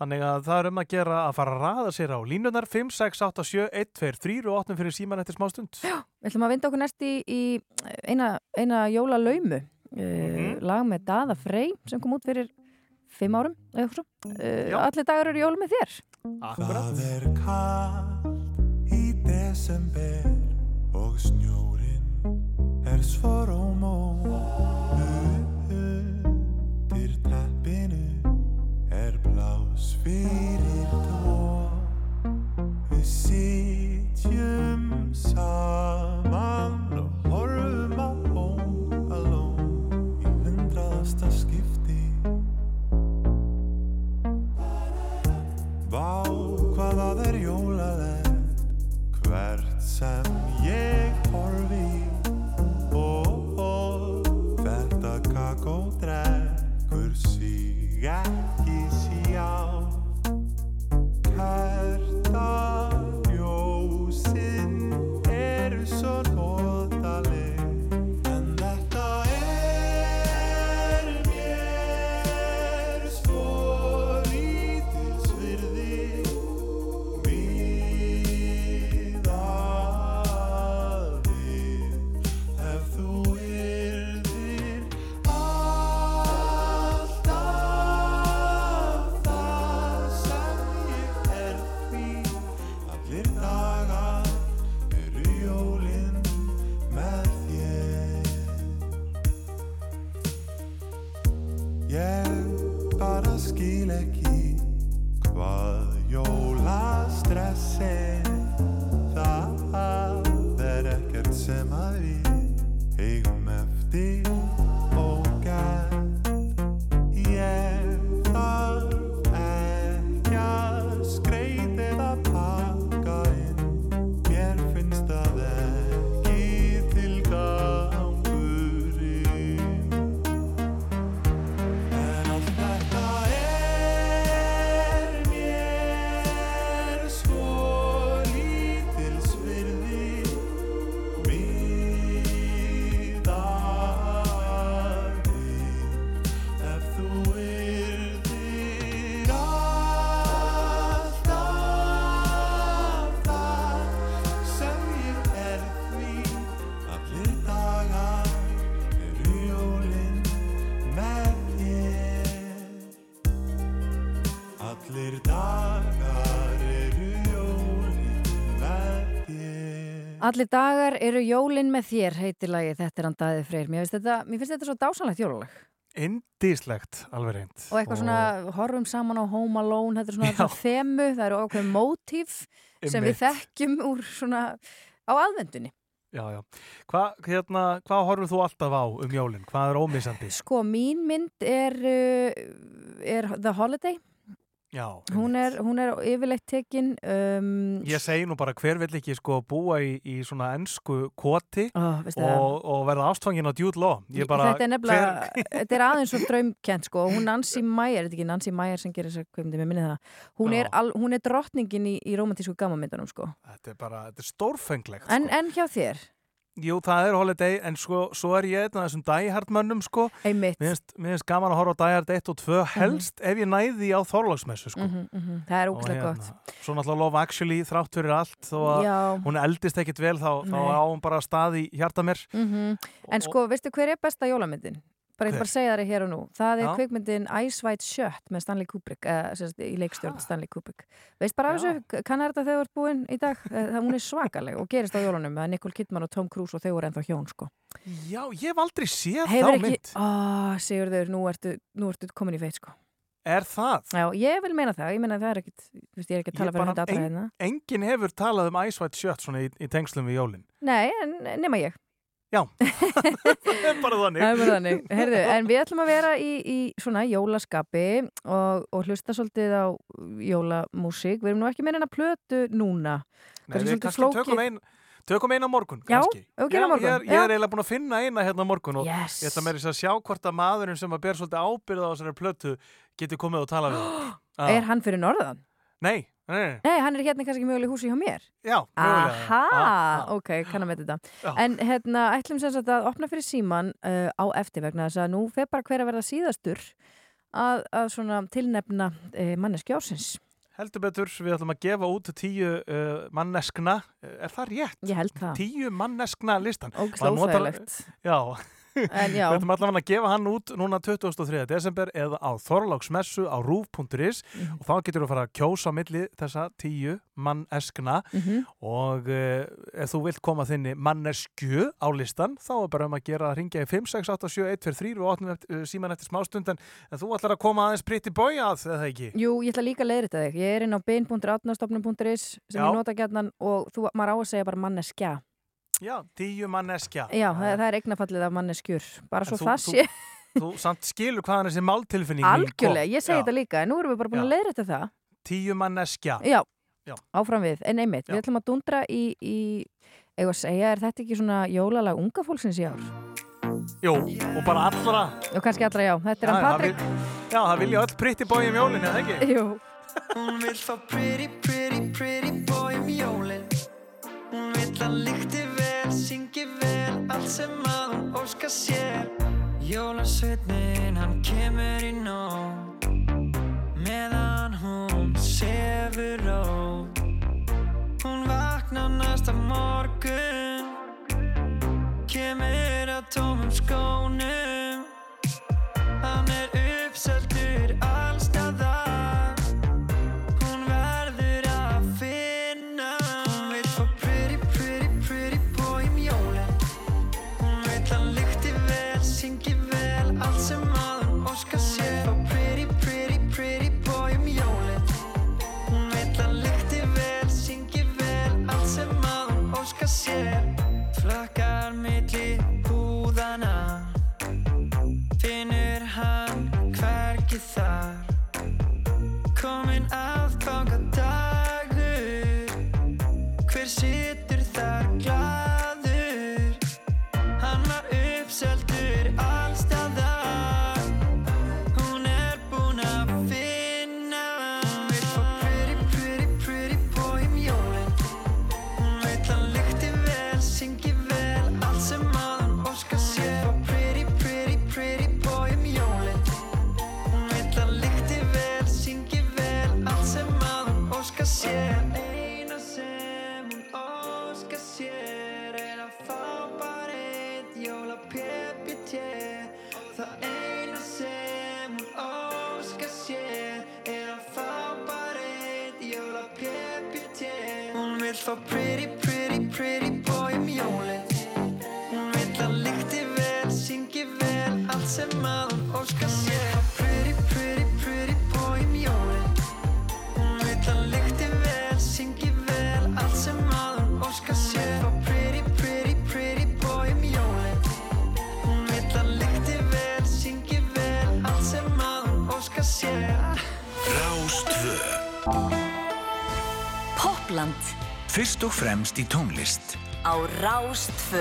þannig að það er um að gera að fara að raða sér á línunar 5, 6, 8, 7, 1, 2, 3 og opnum fyrir síman eftir smá stund. Já. Við ætlum að vinda okkur næst í, í eina, eina jólalaumu, uh, Mhm. lag með Daða Frey sem kom út fyrir fimm árum, eða eitthvað svo. Uh, allir dagar eru jól með þér. Það er kallt í desember og snjórin er svo róm og undir teppinu er blás fyrir tvo. Við sitjum saman það er jólalegt skil ekki hvað jólastress er Allir dagar eru jólin með þér, heitir lagið, þetta er hann Daði Freyr. Mér finnst þetta, mér finnst þetta svo dásanlegt jólalag. Indislegt, alveg reynd. Og eitthvað svona, horfum saman á Home Alone, þetta er svona þetta þemu, það eru ákveðum mótíf sem við Einmitt. þekkjum úr svona á aðvendunni. Já, já. Hvað hérna, hva horfur þú alltaf á um jólinn? Hvað er ómissandi? Sko, mín mynd er, uh, er The Holiday. Já, Hún er, hún er yfirleitt tekin um, Ég segi nú bara hver vill ekki sko búa í, í svona ennsku koti Ó, og, og verða ástfangin á bara, Þetta er nefnilega, þetta er aðeins svo draumkent sko, hún Nancy Meyer, er þetta ekki Nancy Meyer sem gerir þessar kvimdi, mér minni það. Hún er, al, hún er drottningin í, í romantísku gammamyndunum sko. Þetta er bara, þetta er stórfenglegt. en, en hjá þér, Jú, það er holiday, en sko, svo er ég einn af þessum Die-Hard mönnum, sko. Einmitt. Mér finnst, gaman að horfa á Die-Hard 1 og 2, helst ef ég næði á Þorláksmessu, sko. Mhm, mhm, Það er Og ógæslega hérna, gott. Svo náttúrulega Love Actually, þrátt fyrir allt, þó að Já. hún eldist ekkit vel, þá, þá á hún bara stað í hjarta mér. Mhm. En sko, veistu hver er besta jólamyndin? Bara ég bara segja það hér og nú. Það er Já. kvikmyndin Ice White Shut með Stanley Kubrick, eða sagt, í leikstjórn Stanley Kubrick. Veist bara af þessu, kannar þetta þegar þú ert búinn í dag? Eh, Það hún er svakaleg og gerist á jólunum með Nicole Kidman og Tom Cruise og þau voru ennþá hjón, sko. Já, ég hef aldrei séð Hefur þá ekki, mynd. ó, Sigurður, nú ertu, nú ertu komin í feit, sko. Er það? Já, ég vil meina það, ég meina það er ekkit, veist, ég er ekki að tala fyrir allra en- hérna. Enginn hefur talað um Ice White Shut svona í, í tengslum við jólinn. Nei, nema ég. Já, bara þannig. Bara þannig. Herðu, en við ætlum að vera í, í svona jólaskapi og, og hlusta svolítið á jólamúsík. Við erum nú ekki með hennar plötu núna. Nei, við kannski tökum ein, tökum eina morgun, Já, kannski. ef við gerum morgun, Ég er, ég já. er eiginlega búin að finna eina hérna morgun og Yes. ég ætla með þess að sjá hvort að maðurinn sem að ber svolítið ábyrða á þessari plötu getur komið og tala við. Já. Er hann fyrir norðan? Nei, nei, nei. Hann er hérna kannski möguleg húsi hjá mér. Já, mögulega. Aha, já. ok, kann að með þetta. Já. En hérna, ætlum sem sagt að opna fyrir síman uh, á eftir vegna þess að nú fer bara hver að verða síðastur að, að svona tilnefna uh, manneski ársins. Heldur betur, við ætlum að gefa út tíu uh, manneskna, er það rétt? Ég held það. Tíu manneskna listan. Notar- óþægilegt. Já. Við ætlum allavega að gefa hann út núna 23. desember eða á Þorláksmessu á rúf.is Mhm. og þá getur þú að fara að kjósa milli þessa tíu manneskna Mhm. og uh, ef þú vilt koma þinni manneskju á listan þá er bara um að gera að ringja í 5, 6, 8, 7, 1, 4, 3 og opnum eftir, uh, síman eftir smástund en, þú ætlar að koma aðeins pritti bójað eða ekki? Jú, ég ætla líka að leiðrita þig. Ég er inn á bein.atnastofnum.is sem Já. ég nota gætnan og þú, maður á að segja bara manneskja. Já, tíu manneskja. Já, það, það er eignafallið af manneskjur. Bara svo þú- það sé. Þú samt skilur hvaðan þessi máltilfinning. Algjörlega, ég segi Já. þetta líka, en nú erum við bara búin að Já. leiðrita það. Tíu manneskja. Já, Já. áfram við. En einmitt, við ætlum að dundra í, í eða að segja, er þetta ekki svona jólalag unga fólksins í ár? Jú, og bara allra. Og kannski allra, já. Þetta er hann Já, Patrik. vil- Já, það vilja öll pritti bói um jólinn, eða ekki? Jú. Hún vill fá pretty, pretty, pretty boy um jólin Hún vill að vel Allt sem að hún óska sér. Jólasveitnin, hann kemur í nóg Meðan hún sefur rót Hún vaknar næsta morgun. Kemur að tómum skónum fremst í tónlist. Á Rástfö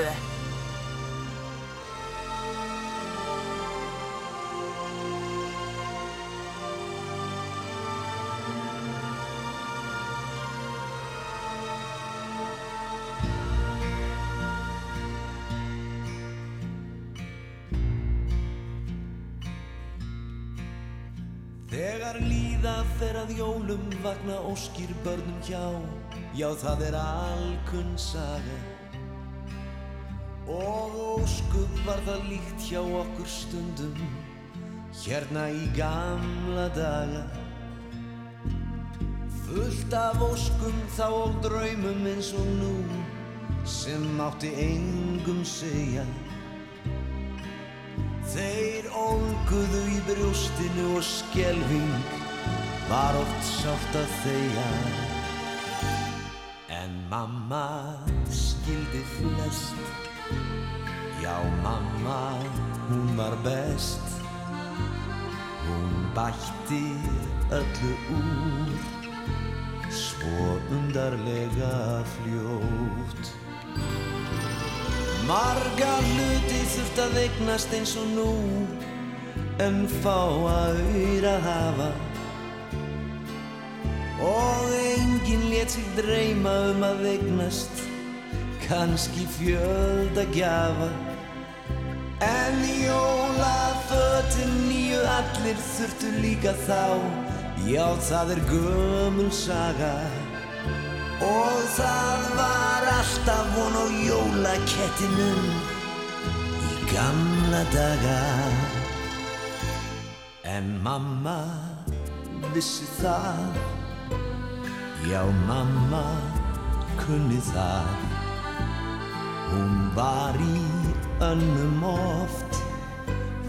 hjá. Já það er alkunn saga. Og óskup var það líkt hjá okkur stundum Hérna í gamla daga. Fullt af óskum þá og draumum eins og nú Sem mátti engum segja. Þeir ólguðu í brjóstinu og skelving var oft sátt að þeia. Mamma skildi flest, já mamma hún var best. Hún bætti öllu úr, svo undarlega fljótt. Marga hluti þurft að eignast eins og nú En fá að auðra hafa Og enginn let sig dreyma um að eignast Kanski fjölda gjafa. En jólafötin nýju allir þurftu líka þá. Já það er gömul saga. Og það var alltaf von á jólakettinum í gamla daga. En mamma vissi það, já mamma kunni það. Hún var í önnum oft,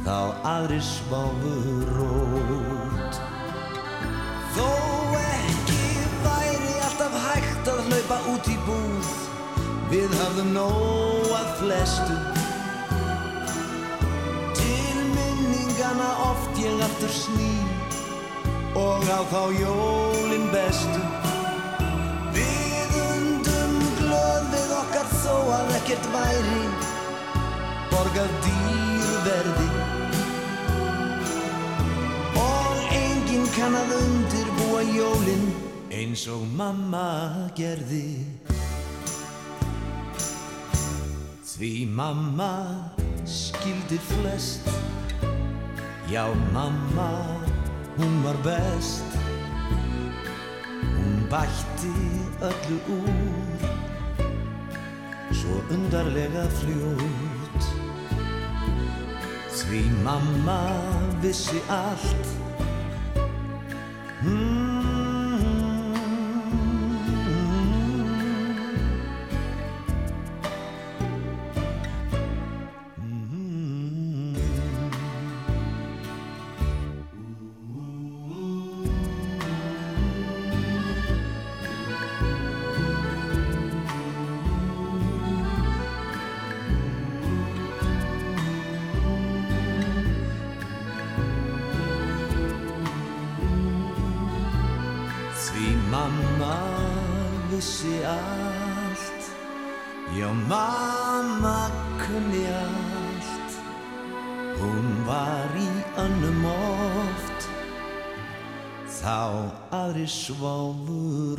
þá aðri sváfu rót. Þó ekki væri alltaf hægt að hlaupa út í búð Við hafðum nóg að flestu Til minningana oft ég aftur sný Og á þá jólin bestu þó að ekkert væri. Borgað dýru verði Og enginn kann að undirbúa jólin eins og mamma gerði. Því mamma skildi flest. Já, mamma, hún var best. Hún bætti öllu úr Svo undarlega fljót. Því mamma vissi allt. Því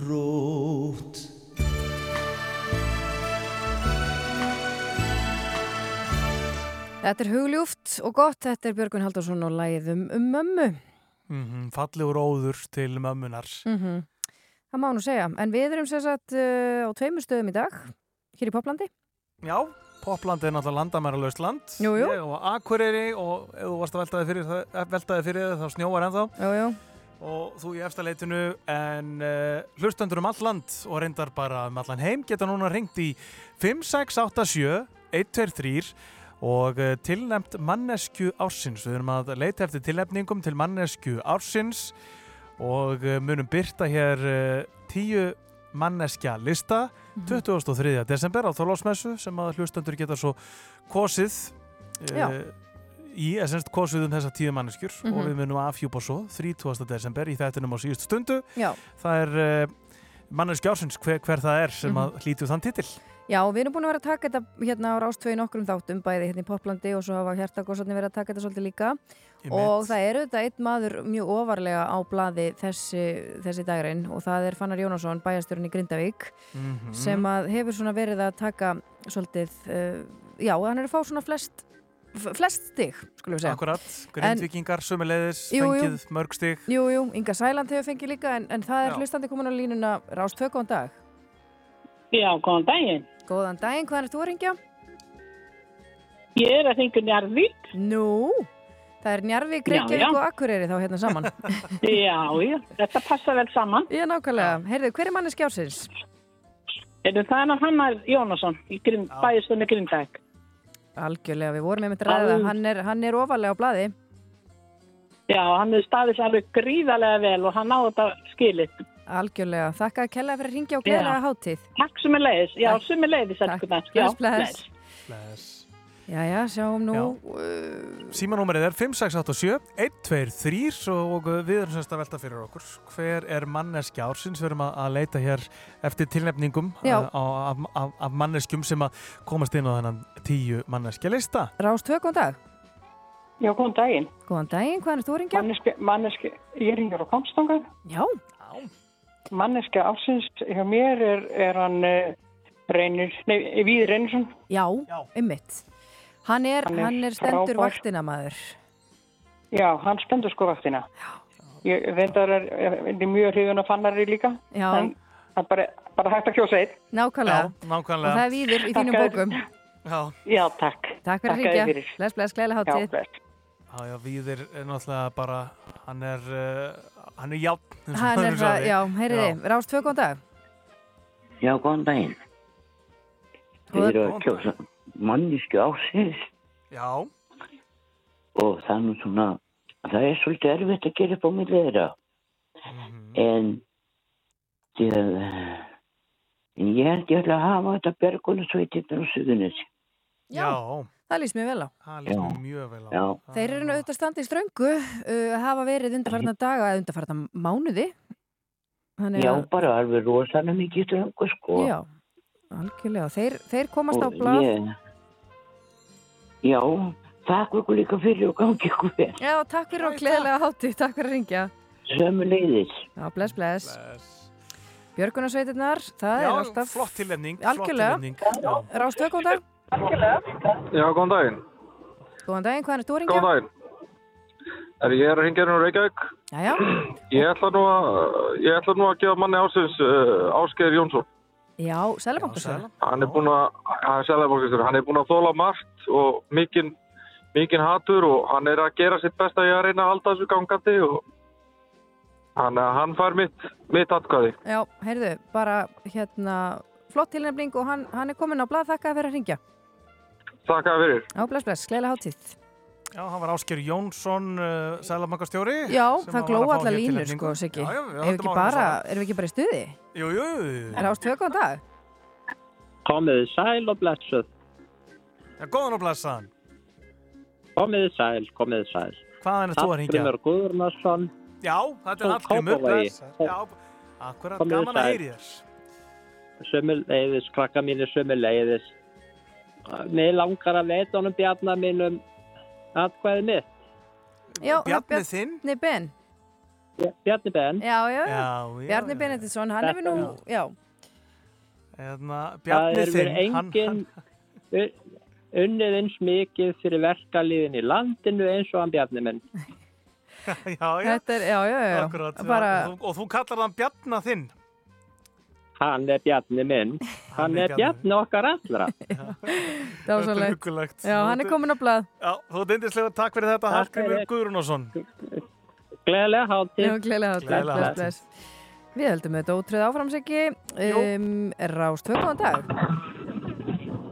rót Þetta er hugljúft og gott, þetta er Björgun Haldarsson og lagið um, mömmu. Mm Fallegur óður til mömmunar. Mm Það má nú segja, en við erum sér satt uh, á tveimur stöðum í dag, hér í Poplandi. Já, Popland er náttúrulega landamæralaust land. Jú, jú. Ég og Akureyri og ef þú varst að veltaði fyrir, það- veltaði fyrir það, þá snjóar ennþá. Jú, jú. Og þú í efstaleitinu, en uh, hlustendur um all land og reyndar bara um allan heim geta núna ringt í 5687 123 og uh, tilnæmt mannesku ársins. Við erum að leita eftir tilnæmningum til mannesku ársins og uh, munum byrta hér tíu manneskja lista 23. desember á Þorlásmessu sem að hlustendur geta svo kosið Já. Í, eða semst kosið um þessa tíu manneskjur og Mhm. við munum afhjúpa svo 30. desember í þettinum á síðustu stundu Já. það er uh, manneskja ársins hver, hver það er sem Mhm. að hlýtu þann titil Já, við erum búin að vera að taka þetta hérna á Rástvögi nokkrum þáttum, bæði hérna í Poplandi og svo hafa hjartakosarnir verið að taka þetta svolítið líka Einmitt. og það er auðvitað einn maður mjög ofarlega á blaði þessi, þessi dagurinn og það er Fannar Jónasson, bæjastjórn í Grindavík Mhm. sem að hefur verið að taka svolítið, uh, já, hann er að fá svona flest flest stig, skulum við segja. Akkurat, grindvikingar, jú. fengið mörg stig. Jú, jú, Inga Sæland hefur fengið líka en, en það er Já. hlustandi komin á línuna Rás 2, góðan dag. Já, góðan daginn. Góðan daginn, hvað er þú að ringja? Ég er að ringja Njarðvík. Nú, það er Njarvík, Reykjavík og Akureyri þá hérna saman. Já, já, þetta passa vel saman. Já, nákvæmlega. Heyrðu, hver er manni skjársins? Er það hann Hannar Jónasson í grind, bæjastunni Grindæk? Algjörlega, við vorum einmitt að ræða, hann er, hann er ofalega á blaði. Já, hann hefur staðið sér alveg gríðarlega vel og hann náði þetta skilið. Algjörlega, þakka að kella fyrir að ringja og Já. gleðlega hátíð. Takk sem er leiðis, já, sem er leiðis. Já, Bless, bless. Bless. Jæja, sjáum nú. Símanúmerið er 5687 123 og uh, við erum semst að velta fyrir okkur. Hver er manneski ársins? Við erum að, að leita hér eftir tilnefningum uh, á, af, af, af manneskjum sem að komast inn á þennan tíu manneskja lista. Rás 2, góðan dag. Já, góðan daginn. Góðan daginn, hvað er þú að ringja? Manneski, manneski, ég ringur á komstangar. Já. Manneski ásins, hjá mér er, er hann uh, Reynir, nei, Víð Reynisson. Já, einmitt. Hann er, Hann er hann er stendur frábær. vaktina maður. Já, hann stendur sko vaktina. Ég reyndar er, er, er mjög hrifun að fannari líka. Já. En er bara, bara hægt að kjósa einn. Nákvæmlega. Já, nákvæmlega. Og það er víður í þínum Þakka þér. bókum. Já. Já, takk. Takk fyrir að ringja. Bless, bless, gleðilega Já, hátíð. bless. Já, já, Víðir er náttúrulega bara, hann er, uh, hann er og Hann er það, já, heyriði, Rás 2, góðan dag. Já, góðan daginn. Þið eru að kjósa mannísku ásins Já. og það er nú svona, það er svolítið erfitt að gera upp á milli þeirra. En, því að, eh, en ég held ég ætla að hafa þetta bergunarsveitirnar á Suðunissi. Já. Það líst mér vel á. Það líst mér mjög vel á. Já. Þeir eru nú auðvitað standið í ströngu, uh, hafa verið undarfarna daga eða undarfarna mánuði. Þannig Já, að- bara alveg rosalega mikið ströngu, sko. Já, algjörlega. Þeir, þeir komast á Og blað. ég- Já, takk ykkur líka fyrir og gangi ykkur vel. Já, takk fyrir og gleðilega hátíð, takk fyrir að ringja. Sömu leiðis. Já, bless, bless. Björgunarsveitirnar, það Já, er alltaf... flott tilnefning. Algjörlega. Flott tilnefning. Já. Rástöð, góðan dag. Já, góðan daginn. Góðan daginn, hvað er þú að ringja? Góðan daginn. Er ég er að hringja hérna úr Reykjavík? Ég ætla nú að, ég ætla nú að gefa manni ásins uh, Ásgeir Jónsson. Já, Sælabankastöð. Hann er búinn að, hann er búinn að þóla margt og mikinn, mikinn hatur og hann er að gera sitt besta í að reyna að halda þessu gangandi og hann, hann fær mitt, mitt atkvæði. Já, heyrðu, bara hérna flott tilnefning og hann, hann er komin á blað þakka fyrir að ringja. Takk að fyrir. Já, bless, bless, gleðilega hátíð. Já, hann var Ásker Jónsson, uh, sælabankastjóri. Já, það að gló var að fá allar línur, sko, Siggi. Já, já, við Erum við ekki bara, saman. erum við ekki bara í stuði? Jú, jú. Er ást tvö góðan dag? Komiði sæl og blessuð. Já, góðan og blessaðan. Komiði sæl, komiði sæl. Hvaðan er þú að hringja? Hallgrimur Guðurnarsson. Já, þetta er Hallgrimur. Já, akkurat, Komið gaman að heyri þér. Sömul leiðis, krakka mínir sömul leiðis. Mér langar að veita honum bjarnar mínum atkvæði mitt. Já, Bjarni þinn? Bjarni Ben. Bjarni Ben. Já, já, já. Já, já, Bjarni Benediktsson, hann hefur nú, já. Hérna, Það Bjarni er þinn, verið hann, engin un- unnið eins mikið fyrir verkaliðin í landinu eins og hann Bjarni minn. já, já. Þetta er, já, já, já. Akkurat, Bara, og, þú, og þú kallar hann Bjarna þinn. Hann er Bjarni minn. Hann er er Bjarni okkar allra. dásalegt. huggulegt. Já, hann er komin á blað. Já, þú ert yndislega, takk fyrir þetta, Hallgrimur. Guðrúnarsson. Gleðilega hátíð. Já, gleðilega hátíð. Við höldum þetta ótröð áfram, Siggi. Um, Rást tvö, góðan dag.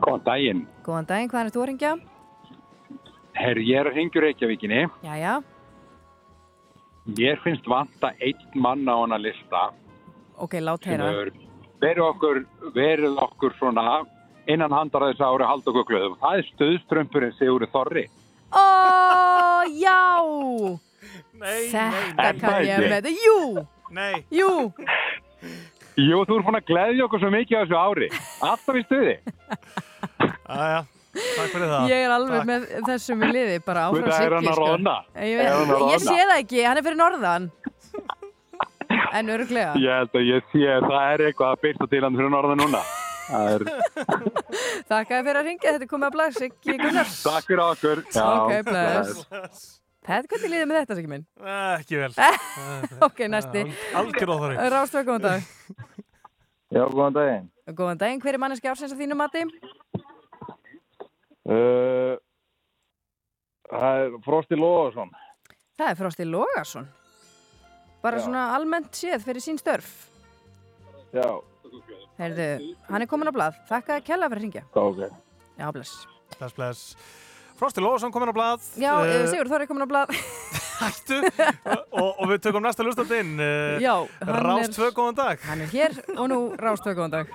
Góðan daginn. Góðan daginn, hvað er þú að ringja? Herri, ég er að hengja Reykjavíkinni. Jæja, Mér finnst vanta einn mann á hana lista ok, lát sem heyra. Verið okkur, verið okkur svona innan handar þess ári halda okkur glöðum. Það er stöðströmpurinn Sigurður Þorri. Ó, já! Nei, Þetta nei. kann ég Nei. með þetta. Jú! Nei. Jú! Jú, þú er búin að gleðja okkur svo mikið á þessu ári. Alltaf í stuði. Æja, takk fyrir það. Ég er alveg með þessum í liði, bara áfram Siggi. er hann að? Ég, Er hann að ég roðna? sé það ekki, hann er fyrir norðan. En öruglega. Ég held að ég sé að það er eitthvað að byrta til hann fyrir norða núna. Það er, Þakka þér fyrir að ringja, þetta er komið að blað Siggi Gunnars takk fyrir okkur. Já, Ok, bless Pet, hvernig líður með þetta, Siggi minn? Ekki vel. ok, næsti Algjör óþarri. Rástvö, góðan dag Já, góðan daginn. Góðan daginn, hver er manneski ársins að þínu mati? Uh, það er Frosti Lóðarsson. Það er Frosti Logarsson Bara Já. svona almennt séð fyrir sín störf Já, Herðu, hann er komin á blað Þakka að kella fyrir að ringja ok. Já, bless Bless, bless. Frosti Lóðarsson komin á blað. Já, Eh, uh, Sigur er komin á blað Hættu. og, og við tökum næsta lustandinn. Já, hann Rás er- 2, góðan dag. Hann er hér og nú Rástvö, góðan dag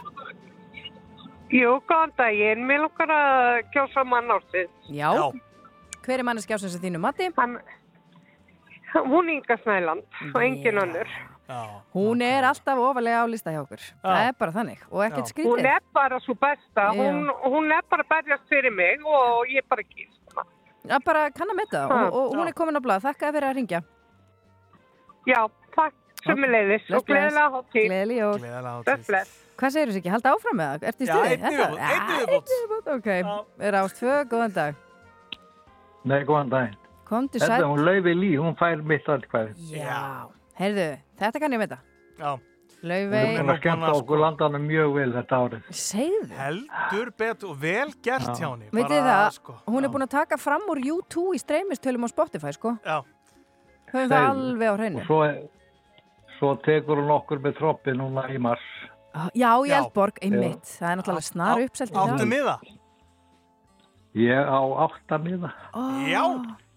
Jú, góðan daginn. Mér lukkar að kjósa mann ársins. Já. Hver er manneski ársins að þínu mati? Hann, hún Inga Snæland og engin önnur. Hún er alltaf ofalega á lista hjá okkur Það er bara þannig og ekkert skrítið Hún er bara svo besta. Já. Hún, hún er bara að berjast fyrir mig og ég bara. Já, bara kann að metta Ha, og, og hún já. er komin á blað Þakka þér fyrir að ringja Já, takk. Sumuleiðis og gleðilega hátíð. Gleðilega bless. Hvað segir þú sér ekki? Halda áfram með það? Ertu í Já, stuði? einn í viðbót. Ok, er ástfö, góðan dag. Nei, góðan daginn. Komdu Þetta sæl. er hún Laufi Lí, hún fær mitt atkvæði. Já. Heyrðu, þetta kann ég veit Já. Hún Laufey. er búin að skemmta okkur landanum mjög vel þetta árið. Segðu. Heldur betur og vel gert Já. hjá henni. Bara, það, sko, hún er búin að taka fram úr U2 í streymistölum á Spotify, sko. Já. Höfum það alveg á hreinu. Og svo, svo tekur hún okkur með troppi núna í mars. Já, í. Eldborg, einmitt. Það er náttúrulega snar uppselt í Áttu dag. miða? Ég á átta miða. Já,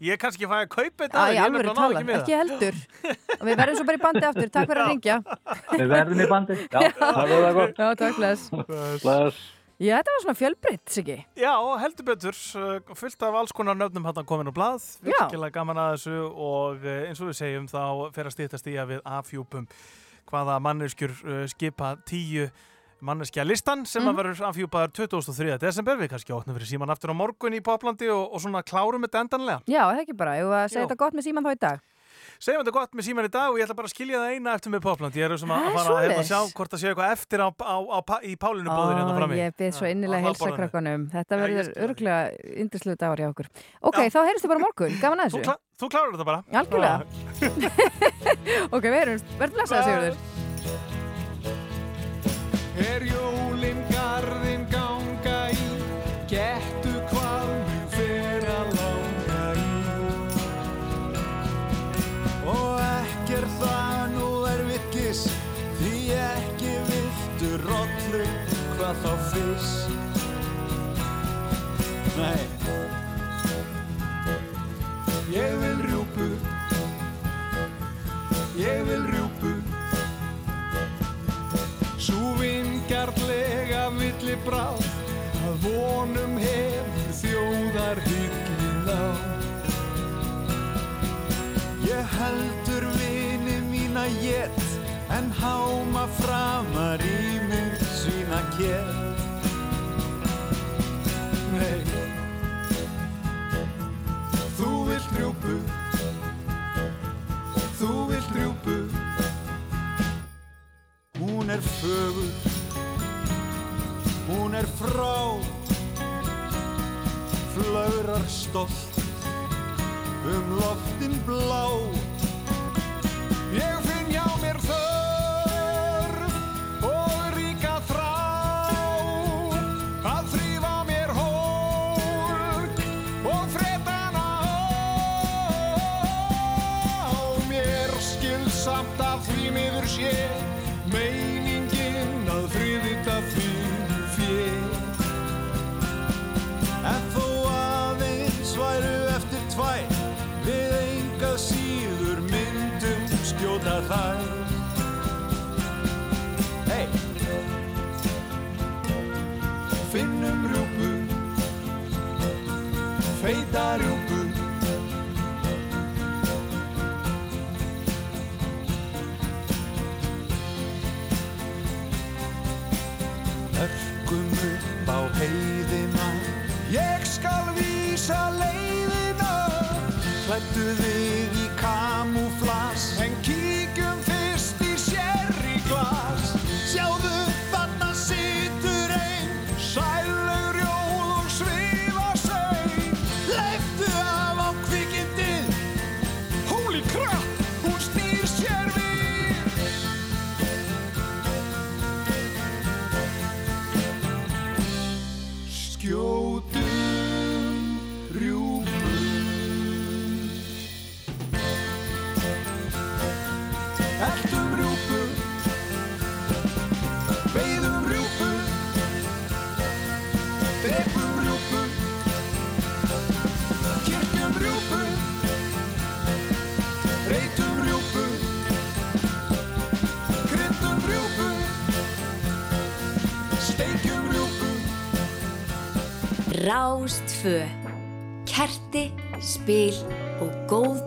ég kannski fæ að kaupa þetta. Æ, ég alvöru nefnilega náði tala, miða. ekki heldur. Og við verðum svo bara í bandi aftur. Takk fyrir að ringja. Við verðum í bandi. Já, það er það gott. Já, takk, bless. Bless. Já, þetta var svona fjölbreytt, Siggi. Já, heldur betur, uh, fullt af alls konar nöfnum hann komin á blað, Já. virkilega gaman að þessu og uh, eins og við segjum þá fer að stýttast í að við afhjúpum hvaða manneskjur uh, skipa tíu manneskja listan sem Mhm. að verður afhjúpaður 23. desember við kannski óttum fyrir síman aftur á morgun í Poplandi og, og svona klárum þetta endanlega. Já, það ekki bara. Ég var að segja Já. þetta gott með síman þá í dag. Segjum þetta gott með síman í dag og ég ætla bara að skilja það eina eftir með Popland. Ég er sem að, að fara að hérna, svoleiðis. sjá hvort það sé eitthvað eftir á, á, á, í Pálinu bóðir hérna Ó, frammi. Ég byrð svo Já, innilega að hraðborðinu. krakkanum. Þetta Já, verður örgulega yndislu dagur hjá okkur. Ok, þá heyrstu bara morgun. Gaman að Þú, þessu. klá, þú klárar þetta bara. Algjörlega. ok, við erum, verður blessaði Sigurður. Er jólinn garðin ganga í? Gettu hvað mig fer að langa í? Og ekki er það nú erfiðkis Því ekki viltu rollu hvað þá fyrst. Nei. Ég vil rjúpu. Ég vil rjúpu. Sú vingjarlega villi bráð að vonum hefur þjóðar hyggin á. Ég heldur vini mína jett en háma framar í mig sína kett. Nei, þú vilt rjúpu, þú vilt rjúpu. Hún er fögur, hún er frá, flögrar stolt um loftin blá. Ég finn þær Hei Finnum rjúpu Feita rjúpu Örkum upp á heiðina. Ég skal vísa leiðina. Klættu þig Rástfö Kerti, spil og góð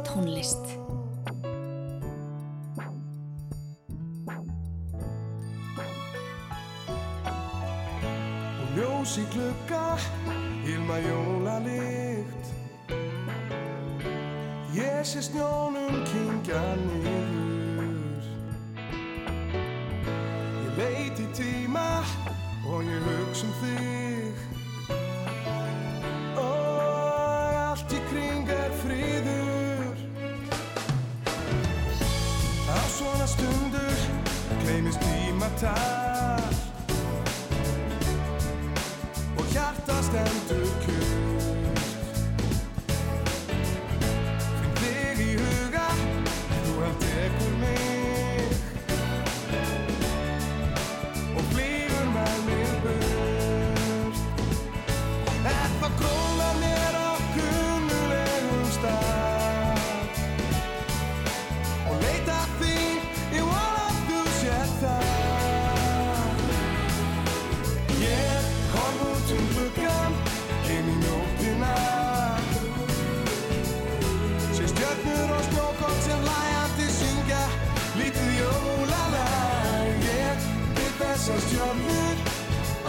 stjörnur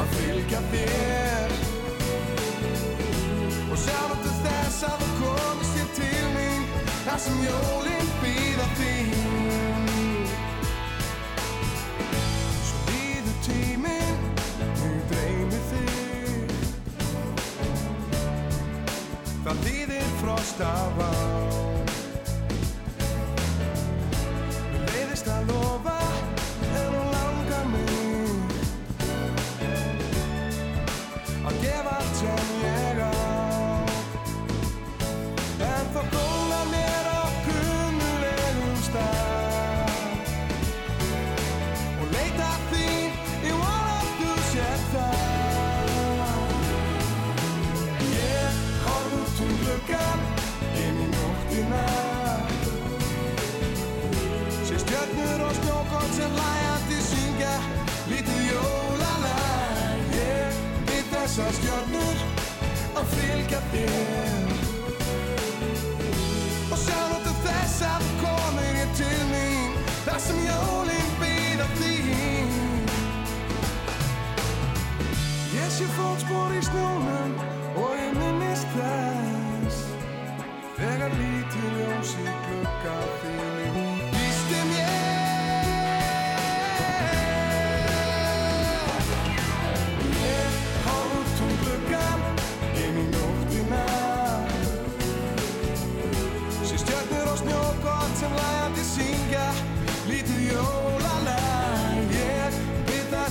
að fylgja þér. Og sjá til þess að þú komist hér til mín þar sem jólinn býða þín. Svo líður tíminn Nú dreymir þig. Það þýðir frost af á við þessar stjörnur að fylgja þér. Og sjá nóttu þess að komir ég til mín þar sem jólinn býða þín. Ég sé fótspor í snjónum og ég minnist þess. Þegar lítið ljós í glugga þín. Vísti mér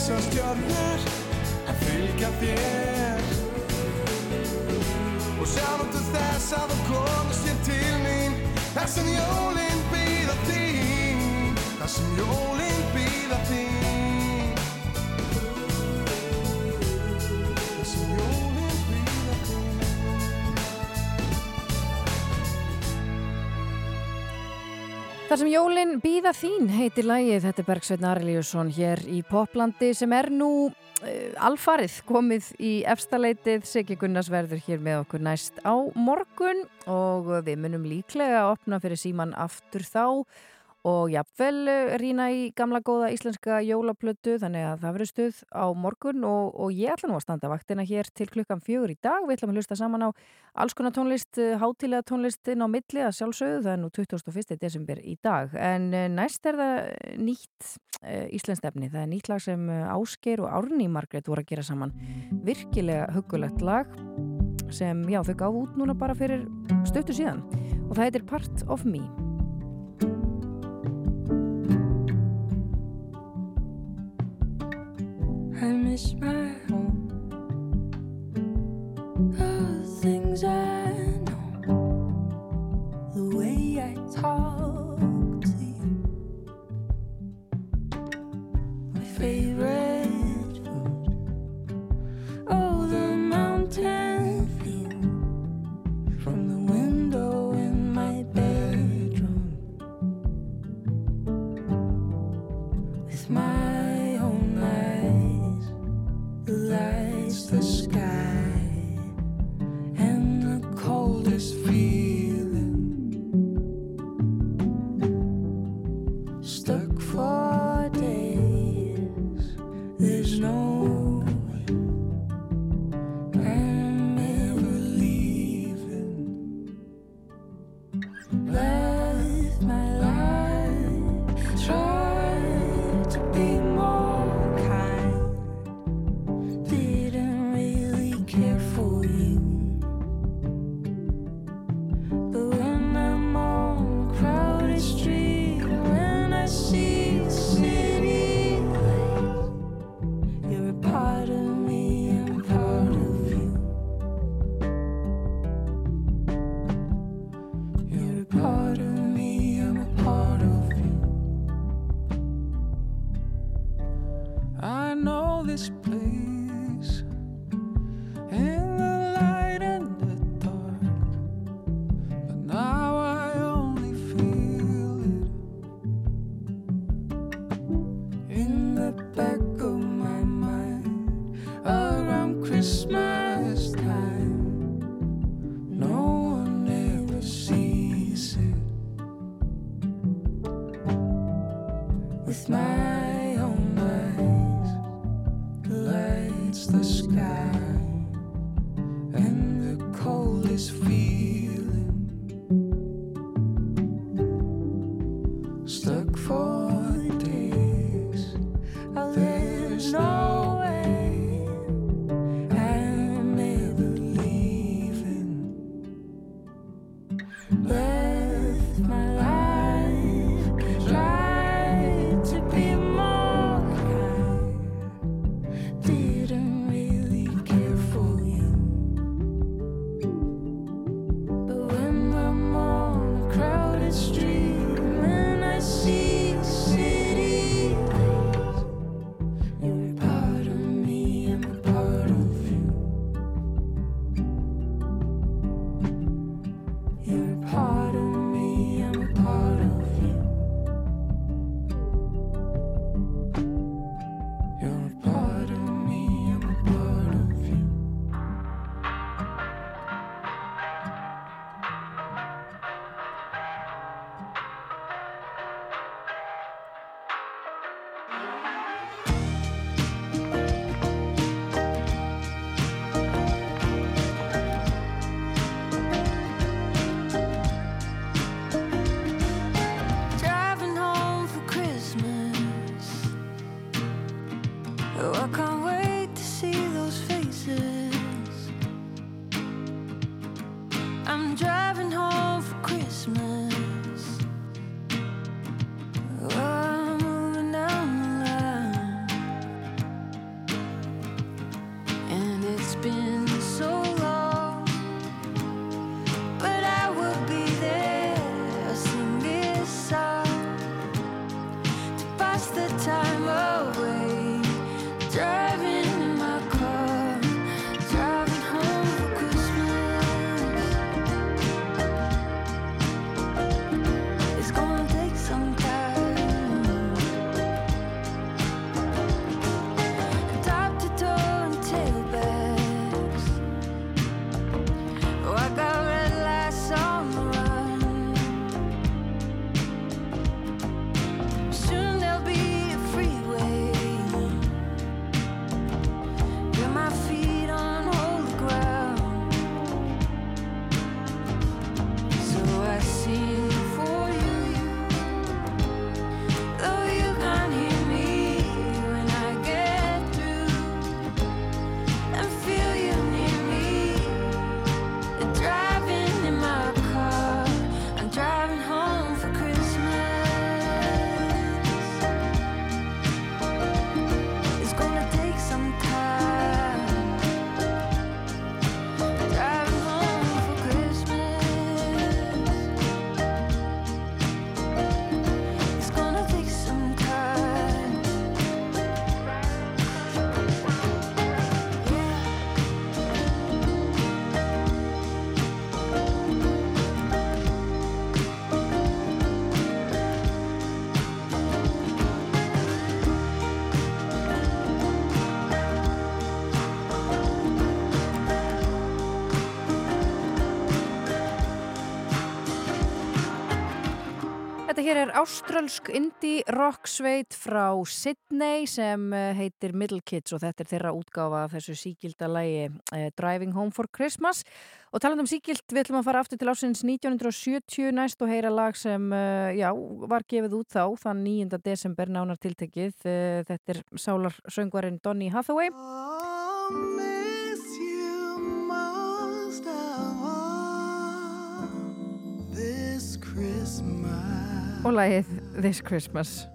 byrð þessar stjörnur að fylgja þér. Og sjá nóttu þess að þú komist hér til mín. Þar sem jólinn býða þín. Þar sem jólinn býða þín Þar sem jólinn býða þín heitir lagið, þetta er Bergsveitn Arilíusson hér í Poplandi sem er nú uh, alfarið komið í efstaleitið, Siggi Gunnars verður hér með okkur næst á morgun og við munum líklega að opna fyrir síman aftur þá og jafnvel eh, rýna í gamla góða íslenska jólaplötu þannig að það verður stuð á morgun og, og ég ætla nú að standa vaktina hér til klukkan fjögur í dag, við ætlum að hlusta saman á alls konar tónlist, eh, hátilega tónlistin á milli að sjálfsögðu, það er nú 21. desember í dag, en eh, næst er það nýtt íslenskstefni það er nýtt lag sem Ásgeir og Árni Margrét voru að gera saman. Virkilega hugulegt lag sem, já, þau gáð út núna bara fyrir stöttu síðan. Og það heitir Part of Me I miss my home. All the things I know, the way I talk to you, my favorite food. Oh, the mountain against the sky and the coldest hér er áströlsk indie rock sveit frá Sydney sem eh, heitir Middle Kids og þetta er þeirra útgáfa af þessu síkilda lægi eh, Driving Home for Christmas og talað um síkild við ætlum að fara aftur til ásins 1970 næst og heyra lag sem eh, já, var gefið út þá þann 9. desember nánar tiltekið Eh, þetta er sálar söngvarinn Donny Hathaway Christmas. Og lagið This Christmas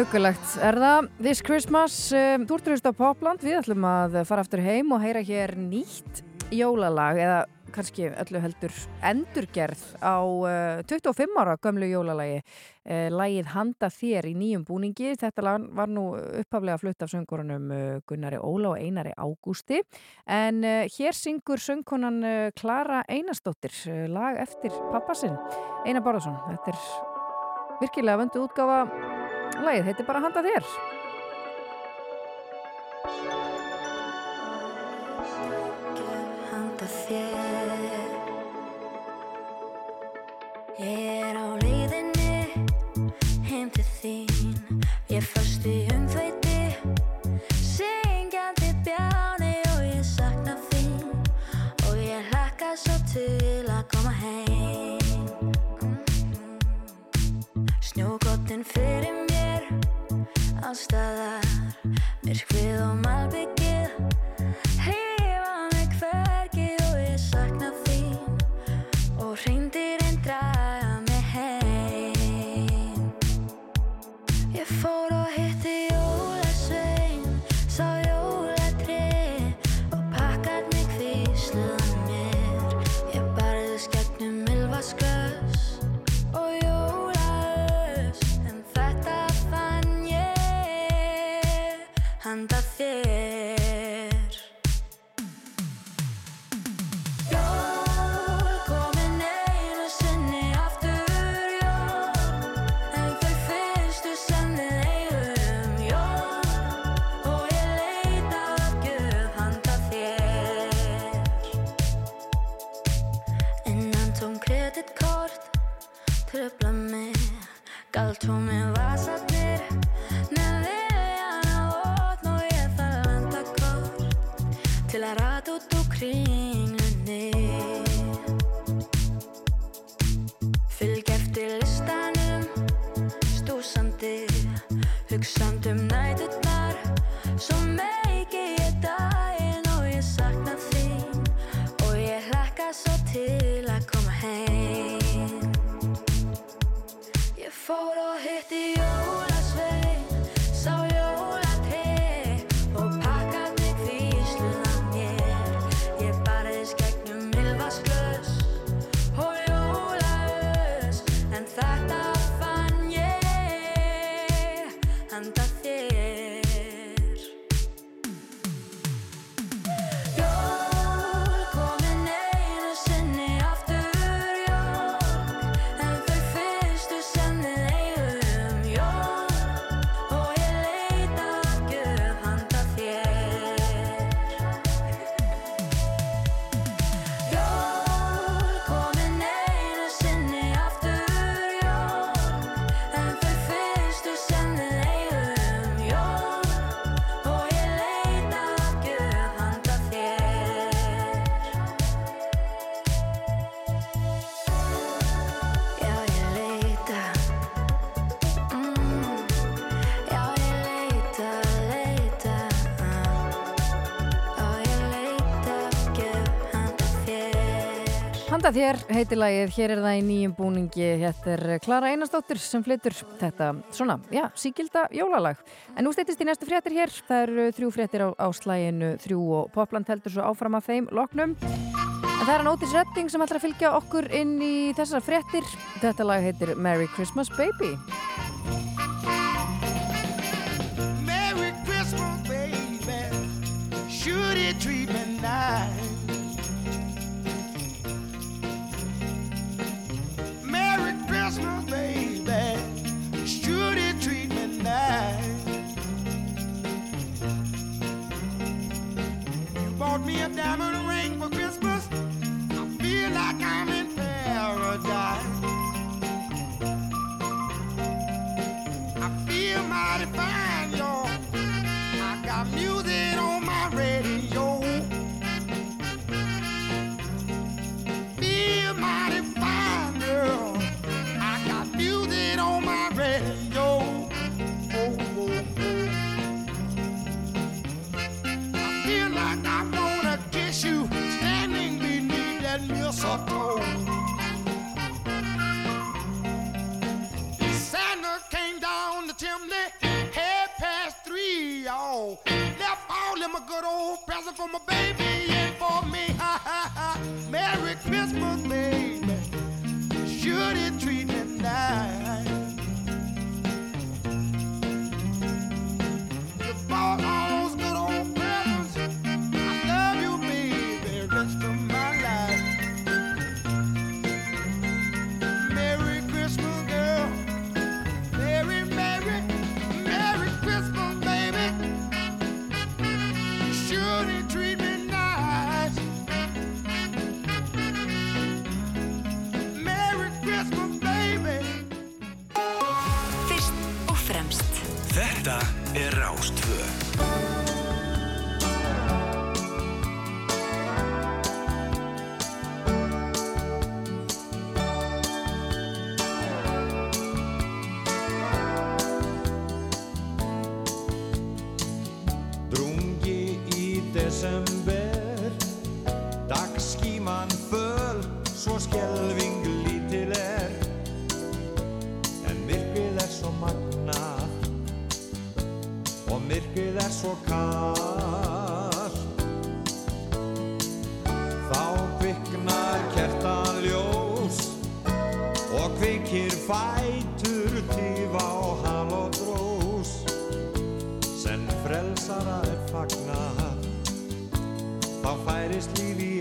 Huggulegt. Er það This Christmas, um, þú ert að hlusta á Popland. Við ætlum að fara aftur heim og heyra hér nýtt jólalag eða kannski öllu heldur endurgerð á uh, 25 ára gömlu jólalagi. Uh, lagið Handa þér í nýjum búningi. Þetta lag var nú upphaflega flutt af söngurunum uh, Gunnari Óla og Einari Ágústi. En uh, hér syngur söngkonan uh, Klara Einarsdóttir uh, lag eftir pappasinn Einar Bárðarsson, þetta er virkilega vöndu útgáfa Læðið heitir bara Handa þér. Handa þér. Ég er á leiðinni heim til þín. Ég fyrst í umþveiti syngjandi bjáni og ég sakna þín. Og ég hlakka svo til hasta Þakka þér, heitilagið, hér er það í nýjum búningi, þetta er Klara Einarsdóttir sem flyttur þetta svona, já, síkilda jólalag. En nú steytist í næstu fréttir hér, það eru þrjú fréttir á, á slæginu, þrjú og popland heldur svo áfram af þeim loknum. En það er hann Ótis Redding sem ætlar að fylgja okkur inn í þessar fréttir, þetta lag heitir Merry Christmas Baby. Merry Christmas Baby, should it treat me nice? you, baby. Treat me nice. You bought me a diamond ring. present for my baby and for me. Merry Christmas, baby. Should it treat me nice? Svo kall Þá kviknar kertaljós Og kvikir fætur tífa og hal og drós. Sem frelsara er fagnað Þá færist líf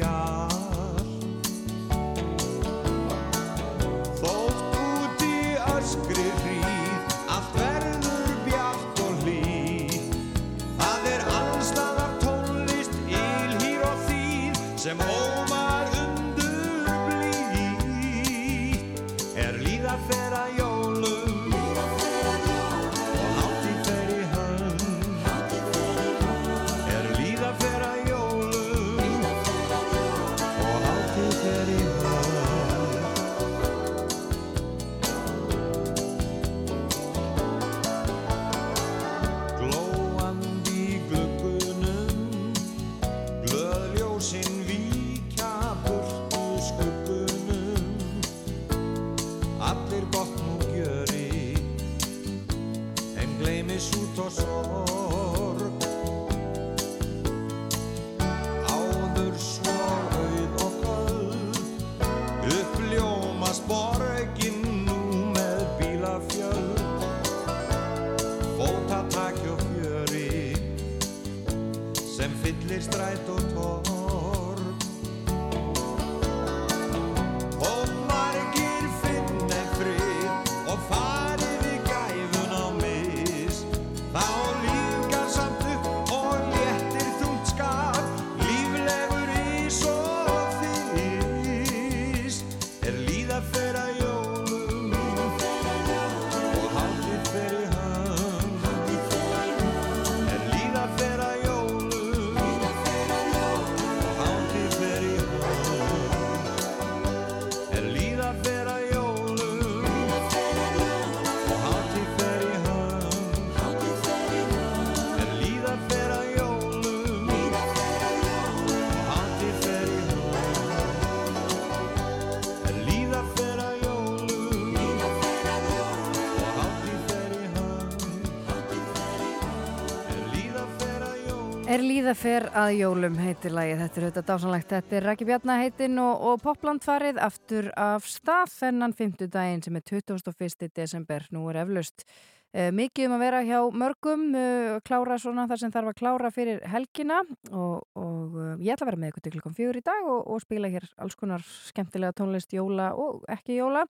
líða fer að jólum heitir lagið, þetta er auðvitað dásanlegt, þetta er Raki Bjarnar heitin og, og Popland farið aftur af stað þennan 50 daginn sem er 21. desember, nú er eflaust mikið um að vera hjá mörgum, uh, klára svona þar sem þarf að klára fyrir helgina og, og uh, ég ætla að vera með ykkur til klukkan fjögur í dag og, og spila hér alls konar skemmtilega tónlist jóla og ekki jóla.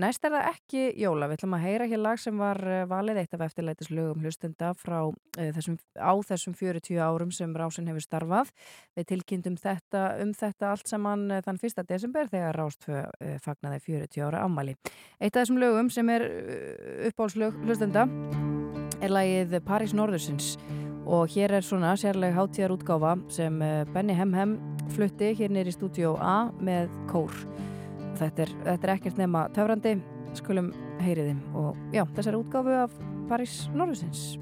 Næst er það ekki jóla, við ætlum að heyra hér lag sem var valið eitt af eftirleitis lögum hlustenda frá uh, þessum, á þessum 40 árum sem Rásin hefur starfað. Við tilkynntum þetta, um þetta allt saman þann 1. desember þegar Rástfö fagnaði 40 ára ámæli. Eitt af þessum lögum sem er uppáhaldslög hlustenda er lagið París Norðursins og hér er svona sérleg hátíðar útgáfa sem uh, Benny Hemhem flutti hér nýri í stúdíó A með kór. Þetta er, þetta er ekkert nema töfrandi, skulum heyriðim og já, þessari útgáfu af París Norðursins.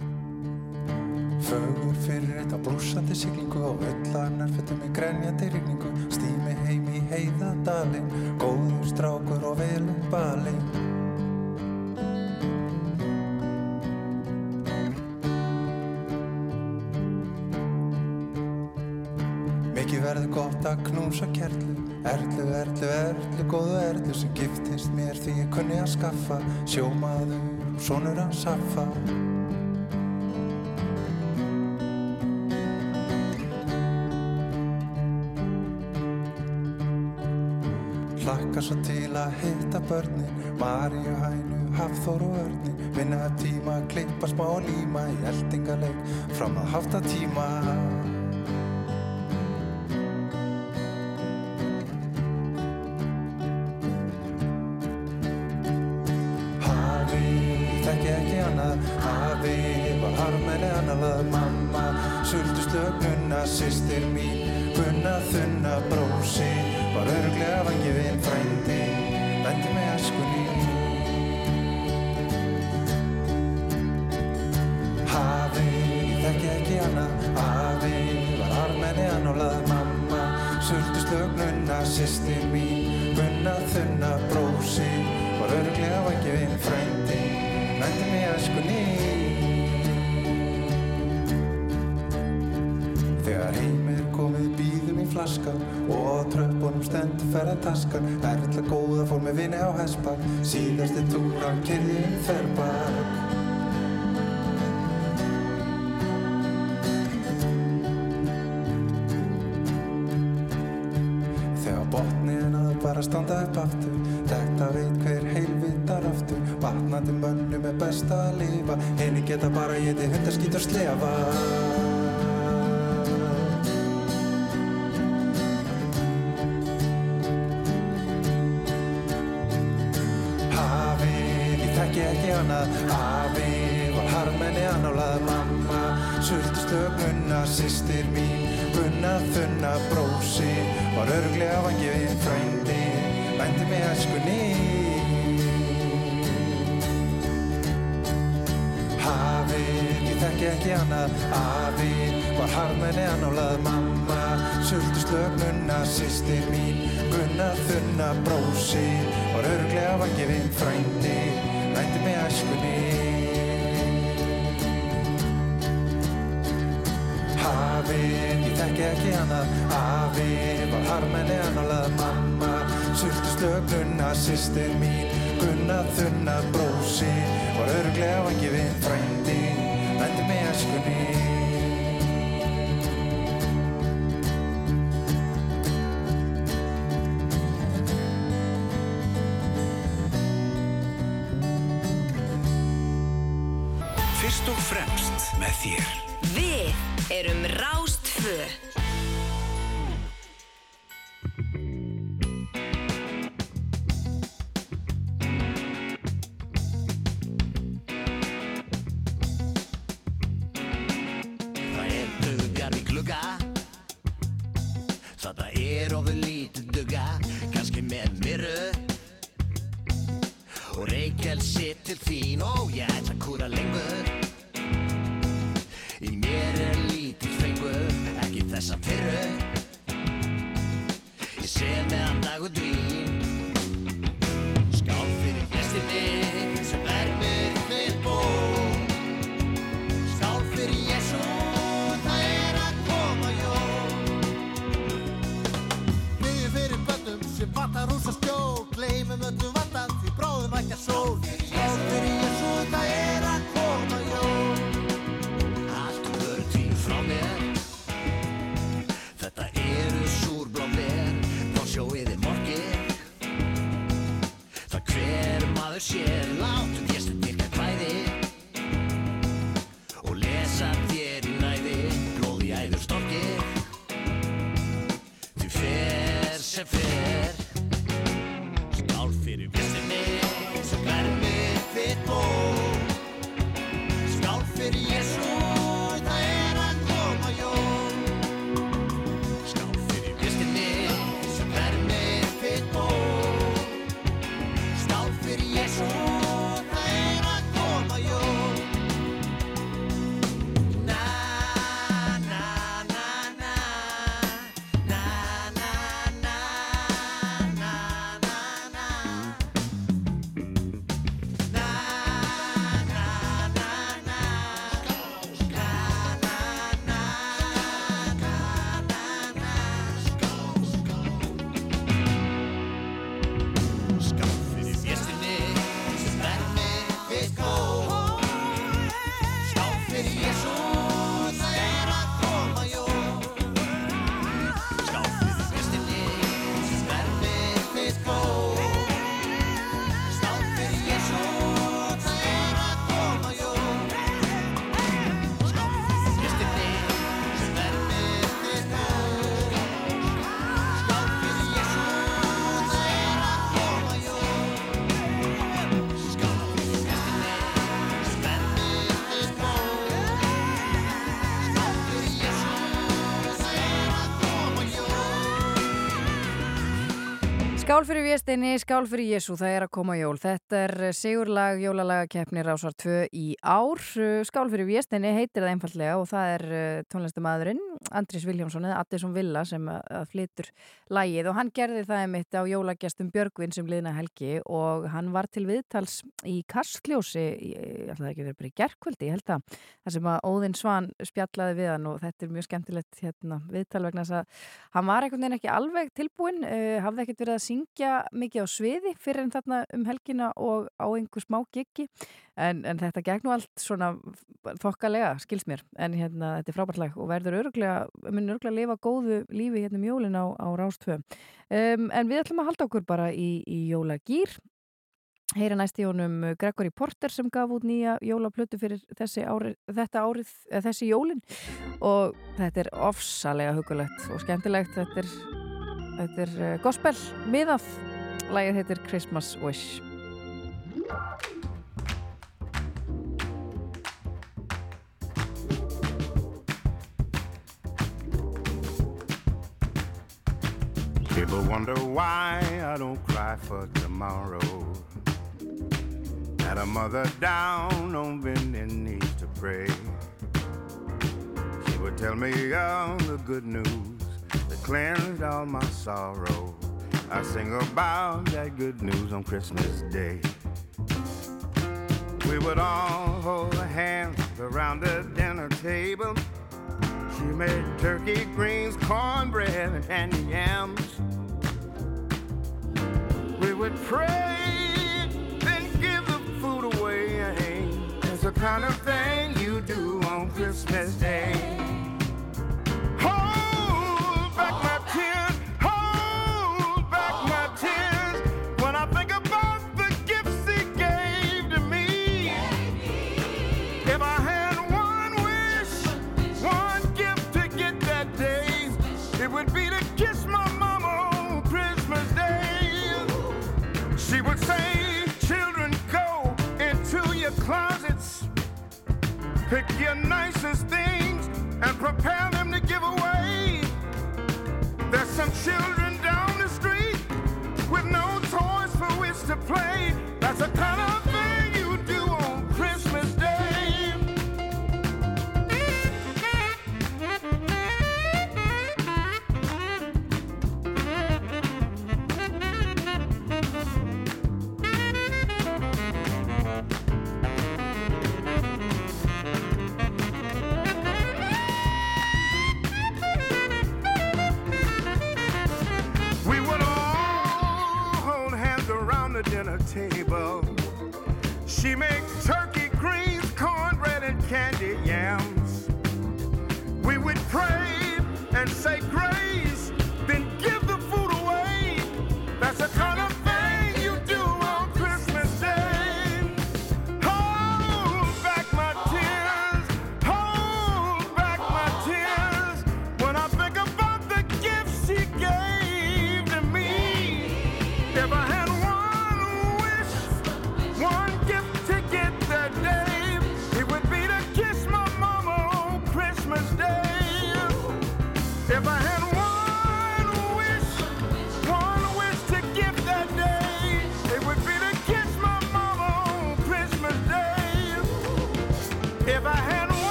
Fögur fyrir þetta brúsandi siglingu og öllarnar fötum í grenjandi rigningu Stými heim í heiðadalinn, góður strákur og velum balinn verður gott að knúsa kerlu. Erlu, erlu, erlu, góðu erlu sem giftist mér því ég kunni að skaffa. Sjómaður, sonur að saffa. Hlakka svo til að hitta börnin. Maríu, Hænu, Hafþór og Örnin Vinna tíma, klippa smá líma Í eldingaleik fram að hafta tíma Sistir mín, gunna þunna Brósi, var örglega vangifinn Frændi, vendi með askunni Hafi, þekki ekki annað Hafi, var harmæli annað Mamma, sultu slögnuna Sistir mín, gunna þunna brósi flaskan og á tröppunum stendur ferðartaskan Erfiðla góða fór með vini á hespak síðasti túra kyrði um ferbak Þegar botnin að bara standa upp aftur Þetta veit hver heilvitar aftur. Batnandi mönnum er best að lifa Henni geta bara geti hundaskít og slefa sultuslög Gunna, sýstir mín Gunna, þunna, brósi Var örglega vangifinn frændi. Vændi mig æskunni Hafið, ég þekki ekki annað Afi var harmenni annálað Mamma, sultuslög Gunna, sýstir mín Gunna, þunna, brósi Var örglega vangifinn frændi. Vændi mig æskunni Hafið, ég þekki ekki annað Afi var harmenni annálað Mamma, sultuslög Gunna, sýstir mín Gunna, þunna, brósi. Var örglega vangifinn frændi Vændi mig æskunni. Fyrst og fremst með þér. Við erum Rástfö. Skál fyrir Vésteini, skál fyrir Jésu, það er að koma jól. Þetta er sigurlag jólalagakeppni Rásar 2 í ár. Skál fyrir Vésteini heitir það einfallega og það er tónlistamæðurinn Andris Viljámsson eða Addison Villa sem að flytur lagið og hann gerði það einmitt á jólagestum Björgvin sem liðna helgi og hann var til viðtals í Kastljósi, ég ætla það ekki vera bara í gerkvöldi, ég held það, þar sem að Óðinn Svan spjallaði við hann og þetta er mjög skemmtilegt hérna, viðtal vegna þess að hann var einhvern veginn ekki alveg tilbúin, uh, hafði ekkert verið að syngja mikið á sviði fyrir en þarna um helgina og á einhver smá giggi en, en þetta gegn nú allt svona þokkalega, skils mér. En hérna, þetta er frábært lag og verður öruglega, mun öruglega að lifa góðu lífi hérna um jólin á, á Rástvö um, en við ætlum að halda okkur bara í, í jólagýr heyra næst í honum Gregory Porter sem gaf út nýja jólaplötu fyrir þessi þetta árið, þessi jólin. Og þetta er ofsalega hugulegt og skemmtilegt. Þetta er, þetta er uh, gospel miðað, lagið heitir Christmas Wish People wonder why I don't cry for tomorrow. Had a mother down on bending knees to pray. She would tell me all the good news that cleansed all my sorrow. I sing about that good news on Christmas Day. We would all hold hands around the dinner table. She made turkey, greens, cornbread, and yams. We would pray, then give the food away. It's the kind of thing you do on Christmas Day. Pick your nicest things, and prepare them to give away. There's some children down the street with no toys for which to play. That's the kind of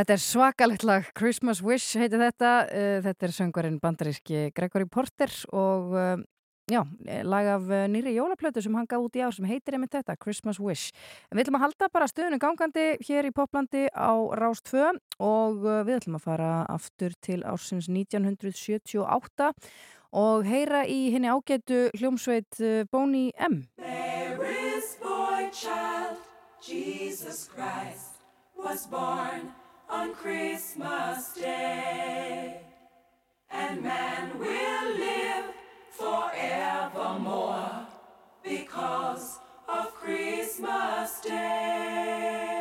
Þetta er svakalegt lag, Christmas Wish heitir þetta, uh, þetta er söngvarinn bandaríski Gregory Porter og uh, já, lag af uh, nýri jólaplötu sem hann gaf út í ár sem heitir einmitt þetta, Christmas Wish. En við ætlum að halda bara stöðunum gangandi hér í Poplandi á Rástfö og við ætlum að fara aftur til ársins 1978 og heyra í henni ágætu hljómsveit Boney M. There is boy child, Jesus Christ was born on Christmas Day. And man will live forevermore because of Christmas Day.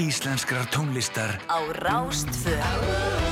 íslenskrar tónlistar á Rástfjörn.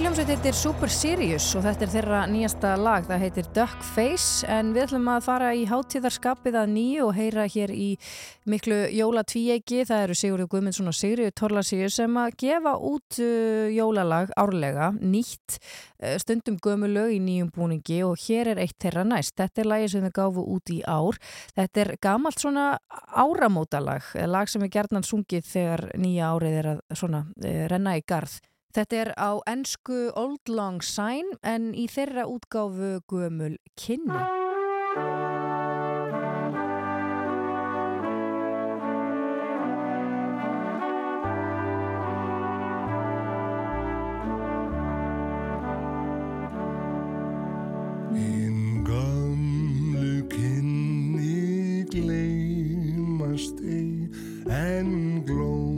Þessi hljómsveit heitir Super Sirius og þetta er þeirra nýjasta lag, það heitir Duck Face en við ætlum að fara í hátíðarskapið að nýju og heyra hér í miklu jólatvíegi, það eru Sigurður Guðmundsson og Sigriður Torlasíu sem að gefa út uh, jólalag árlega, nýtt, uh, stundum gömulög í nýjum búningi og hér er eitt þeirra næst. Þetta er lagi sem við gáfu út í ár. Þetta er gamalt svona áramótalag, lag sem er gerðnan sungið þegar nýja árið er að svona, uh, renna í garð. Þetta er á ennsku Old Long Syne en í þeirra útgáfu gömul kynni. Hinn gömlu kynni gleymast ei en glóir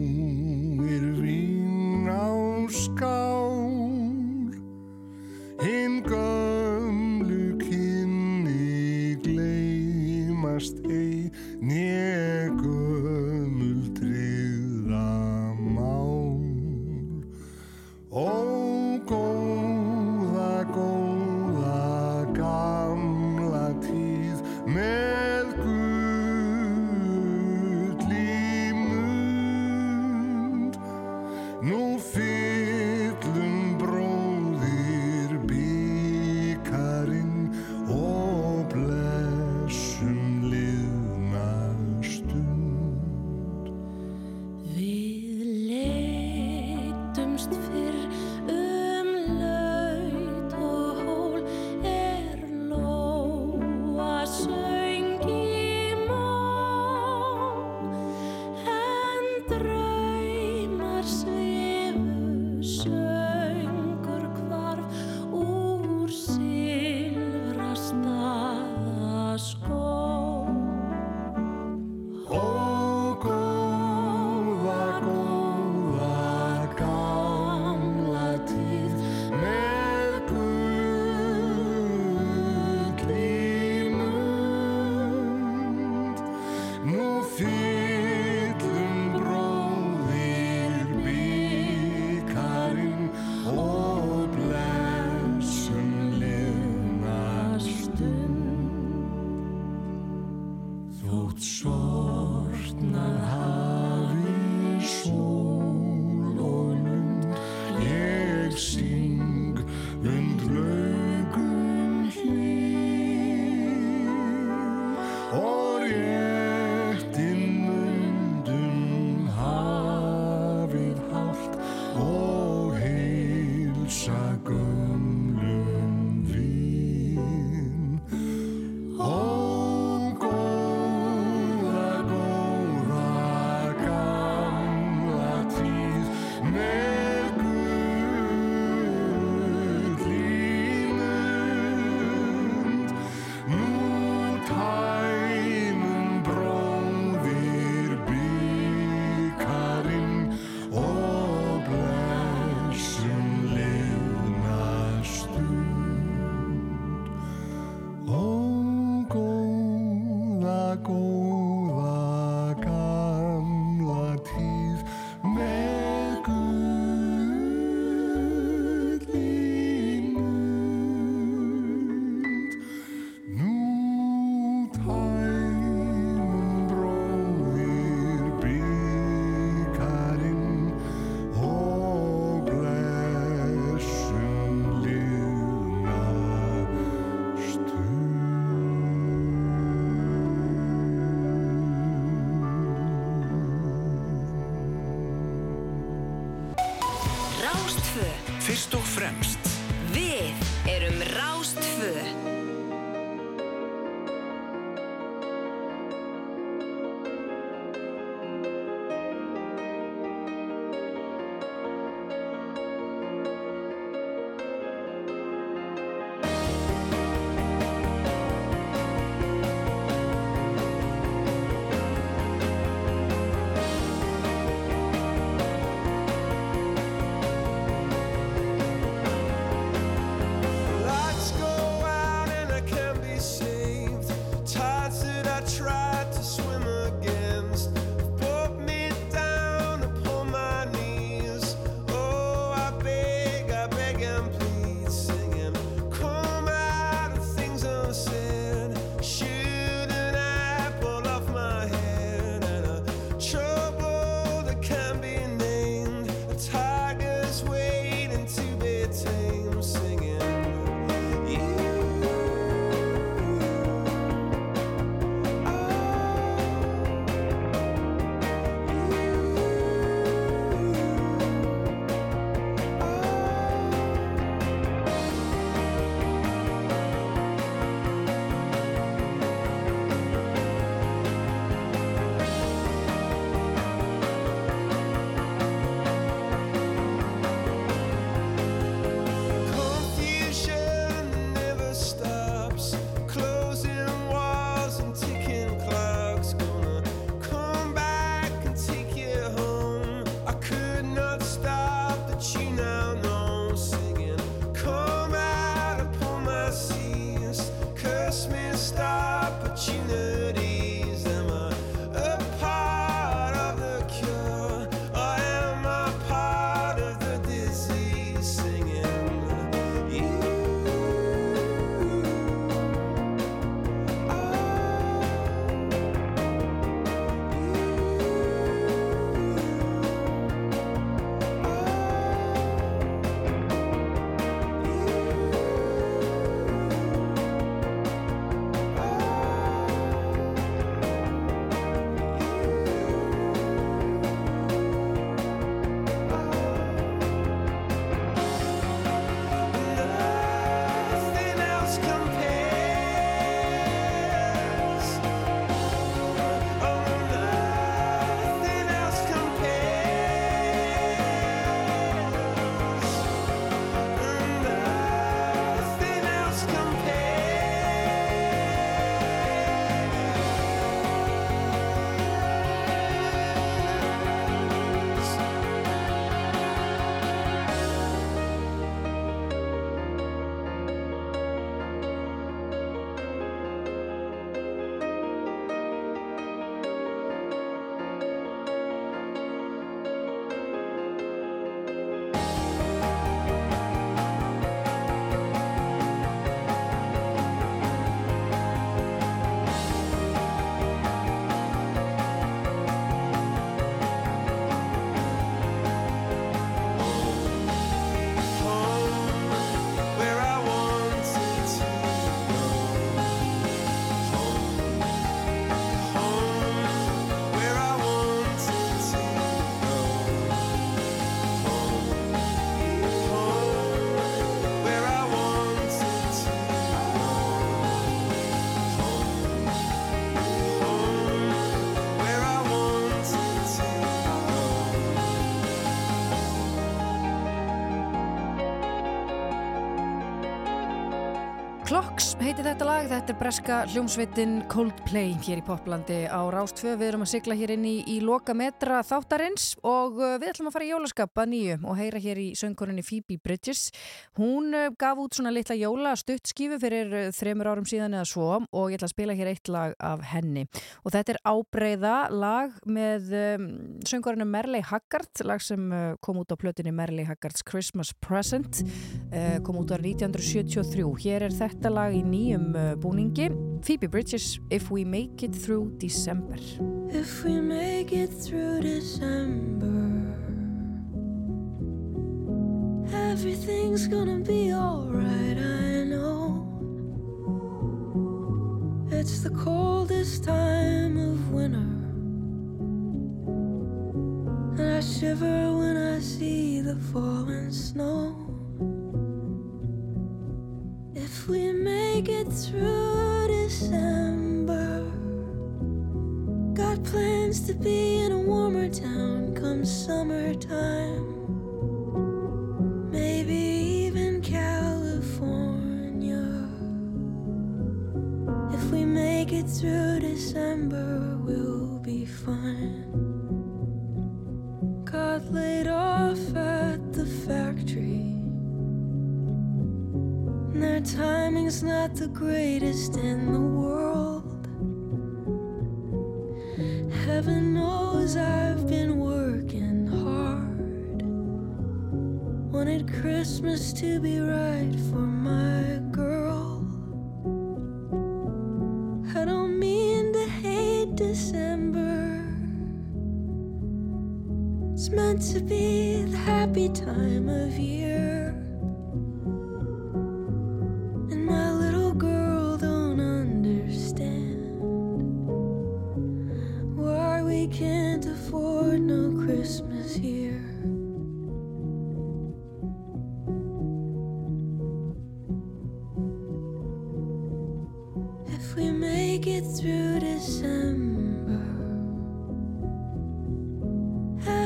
fremst Clocks heitir þetta lag, þetta er breska hljómsveitin Coldplay hér í Poplandi á Rástfö. Við erum að sigla hér inn í, í loka metra þáttarins og uh, við ætlum að fara í jólaskap að nýju og heyra hér í söngkorinni Phoebe Bridges. Hún uh, gaf út svona litla jóla stuttskífu fyrir uh, þremur árum síðan eða svo og ég ætla að spila hér eitt lag af henni. Og þetta er ábreyða lag með um, söngkorinni Merley Haggard, lag sem uh, kom út á plötinni Merley Haggards Christmas Present, uh, kom út á 1973. Hér er þetta lag í nýjum uh, búningi. Phoebe Bridges, If We Make It Through December. If we make it through December, everything's gonna be alright, I know. It's the coldest time of winter, and I shiver when I see the falling snow. If we make it through December, got plans to be in a warmer town come summertime. Maybe even California. If we make it through December, we'll be fine. Got laid off at the factory. And their timing's not the greatest in the world. Heaven knows I've been working hard. Wanted Christmas to be right for my girl. I don't mean to hate December. It's meant to be the happy time of year.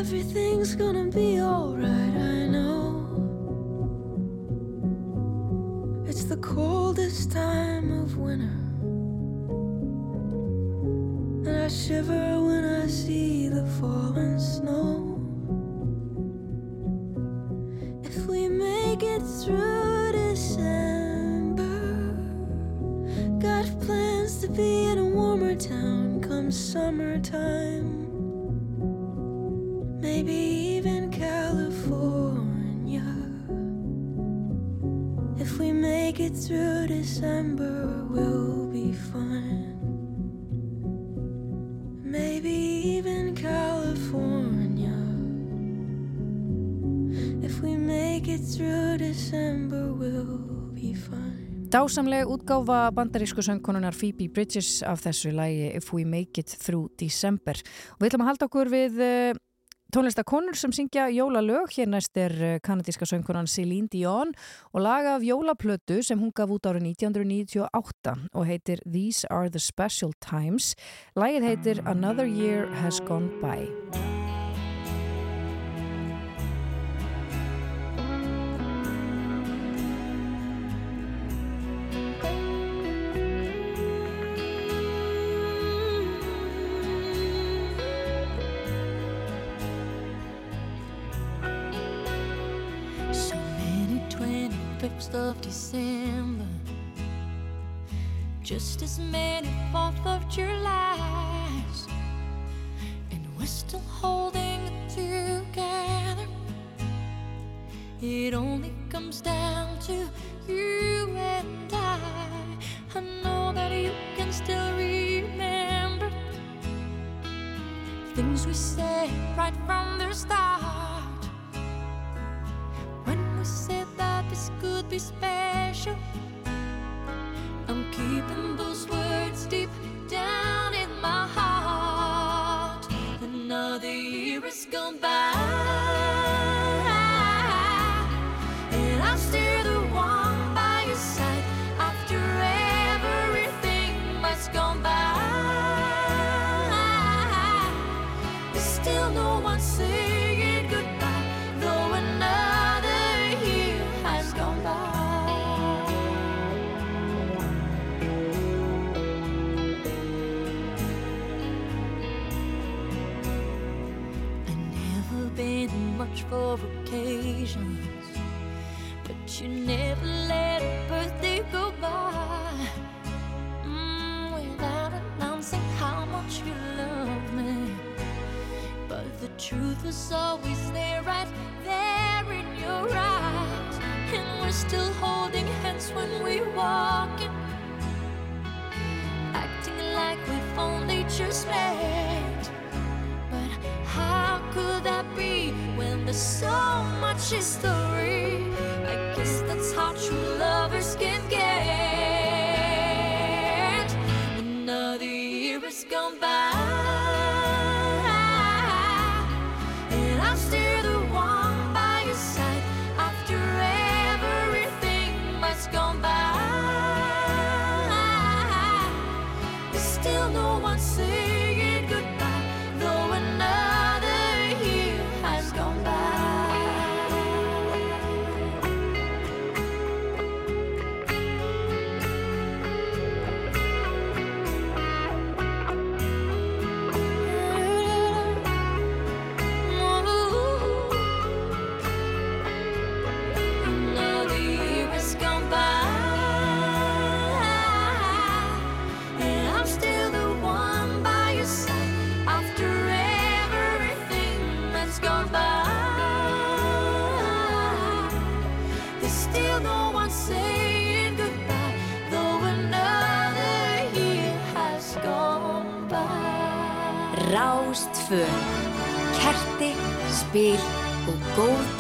Everything's gonna be alright, I know. The coldest time of winter, and I shiver when I see the falling snow. If we make it through December, got plans to be in a warmer town come summertime. Maybe even California. Make it through December, we'll be fine. Maybe even California. If we make it through December, we'll be fine. Dásamleg útgáfa bandarísku söngkonunar Phoebe Bridges af þessu lægi If We Make It Through December. Og við ætlum að halda okkur við uh, tónlistakonur sem syngja jólalög. Hér næst er uh, kanadíska söngkonan Celine Dion og laga af jólaplötu sem hún gaf út árið 1998 og heitir These Are The Special Times. Lægið heitir Another Year Has Gone By. Of December, just as many 4th of Julys, and we're still holding it together. It only comes down to you and I. I know that you can still remember things we said right from the start. Said that this could be special, I'm keeping those words deep down in my heart. Another year has gone by, for occasions, but you never let a birthday go by mm, without announcing how much you love me. But the truth was always there, right there in your eyes, and we're still czysto spil og góð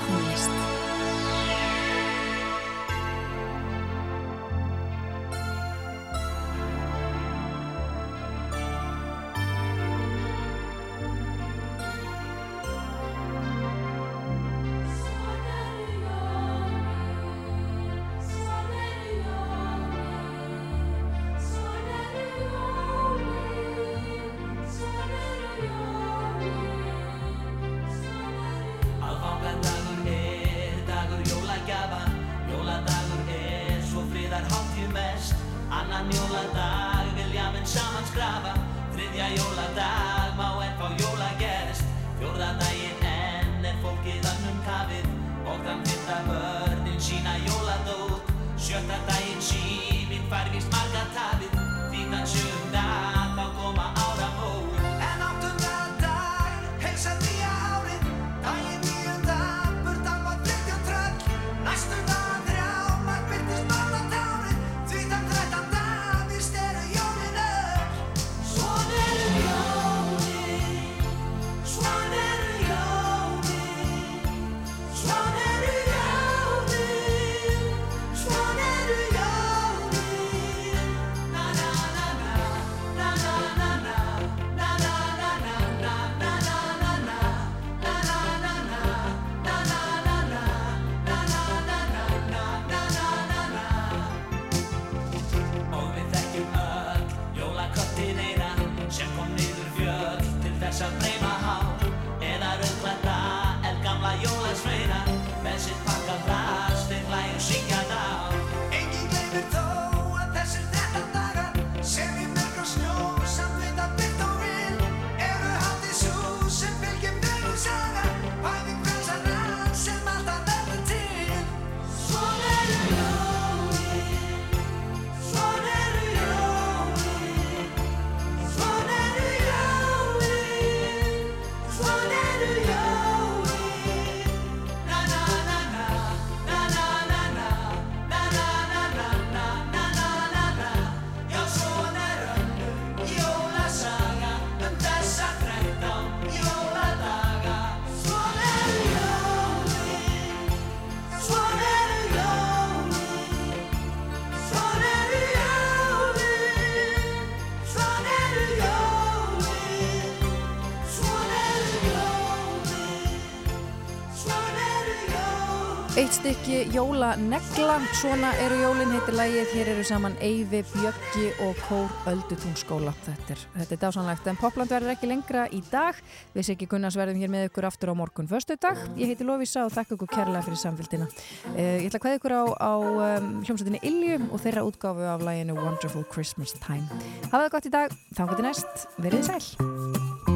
Eitt stykki jóla negla, svona eru jólin heitir lægið, hér eru saman Eyvi, Bjöggi og Kór Öldutúnskóla. Þetta er, þetta er dásanlegt, en Popland verður ekki lengra í dag. Við sé ekki Gunnars verðum hér með ykkur aftur á morgun förstu dag. Ég heiti Lovisa og þakka ykkur kærlega fyrir samfélgina. Uh, ég ætla að kveða ykkur á, á um, hljómsveitinni Ilju og þeirra útgáfu af læginu Wonderful Christmas Time. Hafa það gott í dag, þannig til næst, verið sæl.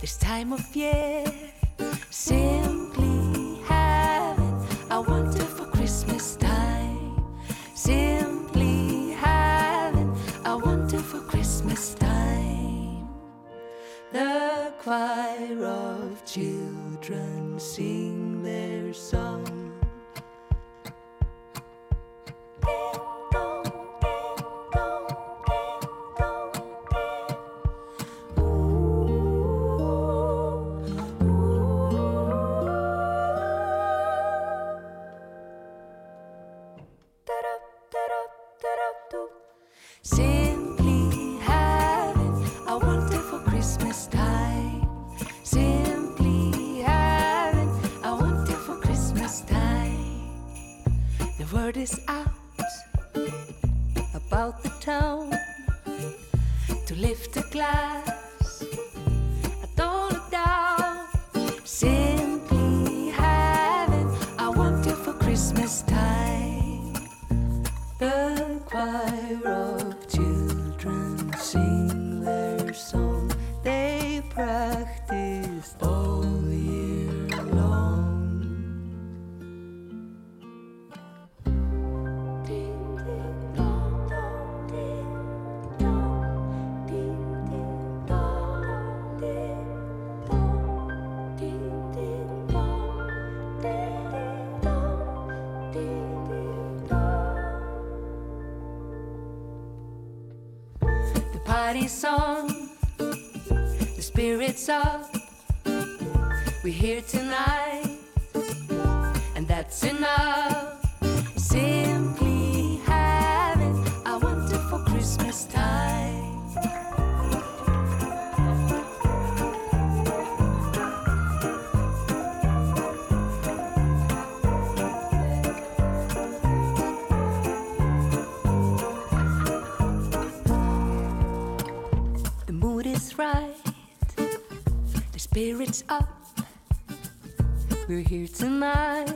this time of year. Simply having a wonderful Christmas time. Simply having a wonderful Christmas time. The choir of children sing their song. Word is out about the town to lift a glass. Here tonight, and that's enough. Simply having a wonderful Christmas time. The mood is right, the spirit's up. We're here tonight,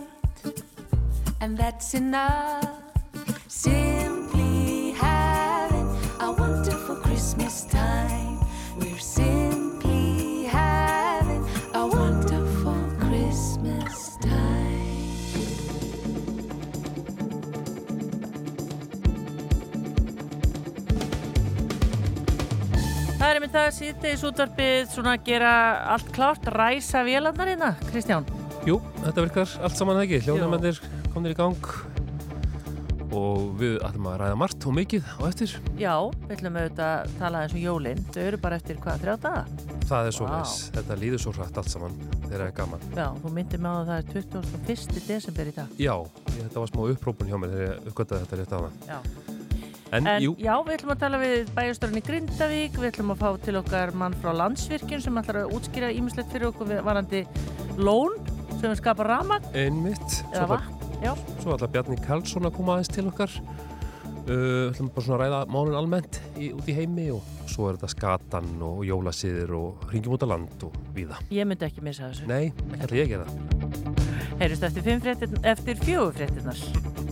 and that's enough. Simply having a wonderful Christmas time. We're simply having a wonderful Christmas time. Það er einmitt það síðdeis útvarpið svona að gera allt klárt, ræsa vélarnar hérna, Kristján. Jú, þetta virkar allt saman ekki, hljóðnæmendir komnir í gang og við ætlum að ræða margt og mikið á eftir. Já, við ætlum auðvitað að tala eins og jólinn, þau eru bara eftir hvað, þrjá daga? Það er svo Vá. leis, þetta líður svo hrætt allt saman þegar það er gaman. Já, þú myndir með á að það er 21. desember í dag. Já, þetta var smá upprópun hjá mér þegar ég uppgöttaði þetta rétt á það. En, En já, við ætlum að tala við bæjastörn í Grindavík, við ætlum að fá til okkar mann frá landsvirkjun sem ætlar að útskýra ímislegt fyrir okkur varandi lón sem við skapa ramag einmitt. eða vatn. Svo ætla Bjarni Karlsson að koma aðeins til okkar. Uh, ætlum bara svona að ræða málun almennt í, út í heimi og svo er þetta skatan og jólasýðir og ringjum út á land og víða. ég myndi ekki missa þessu. Nei, ekki ætla ég að gera. Heyrjumst eftir, eftir fjögur fréttinnar.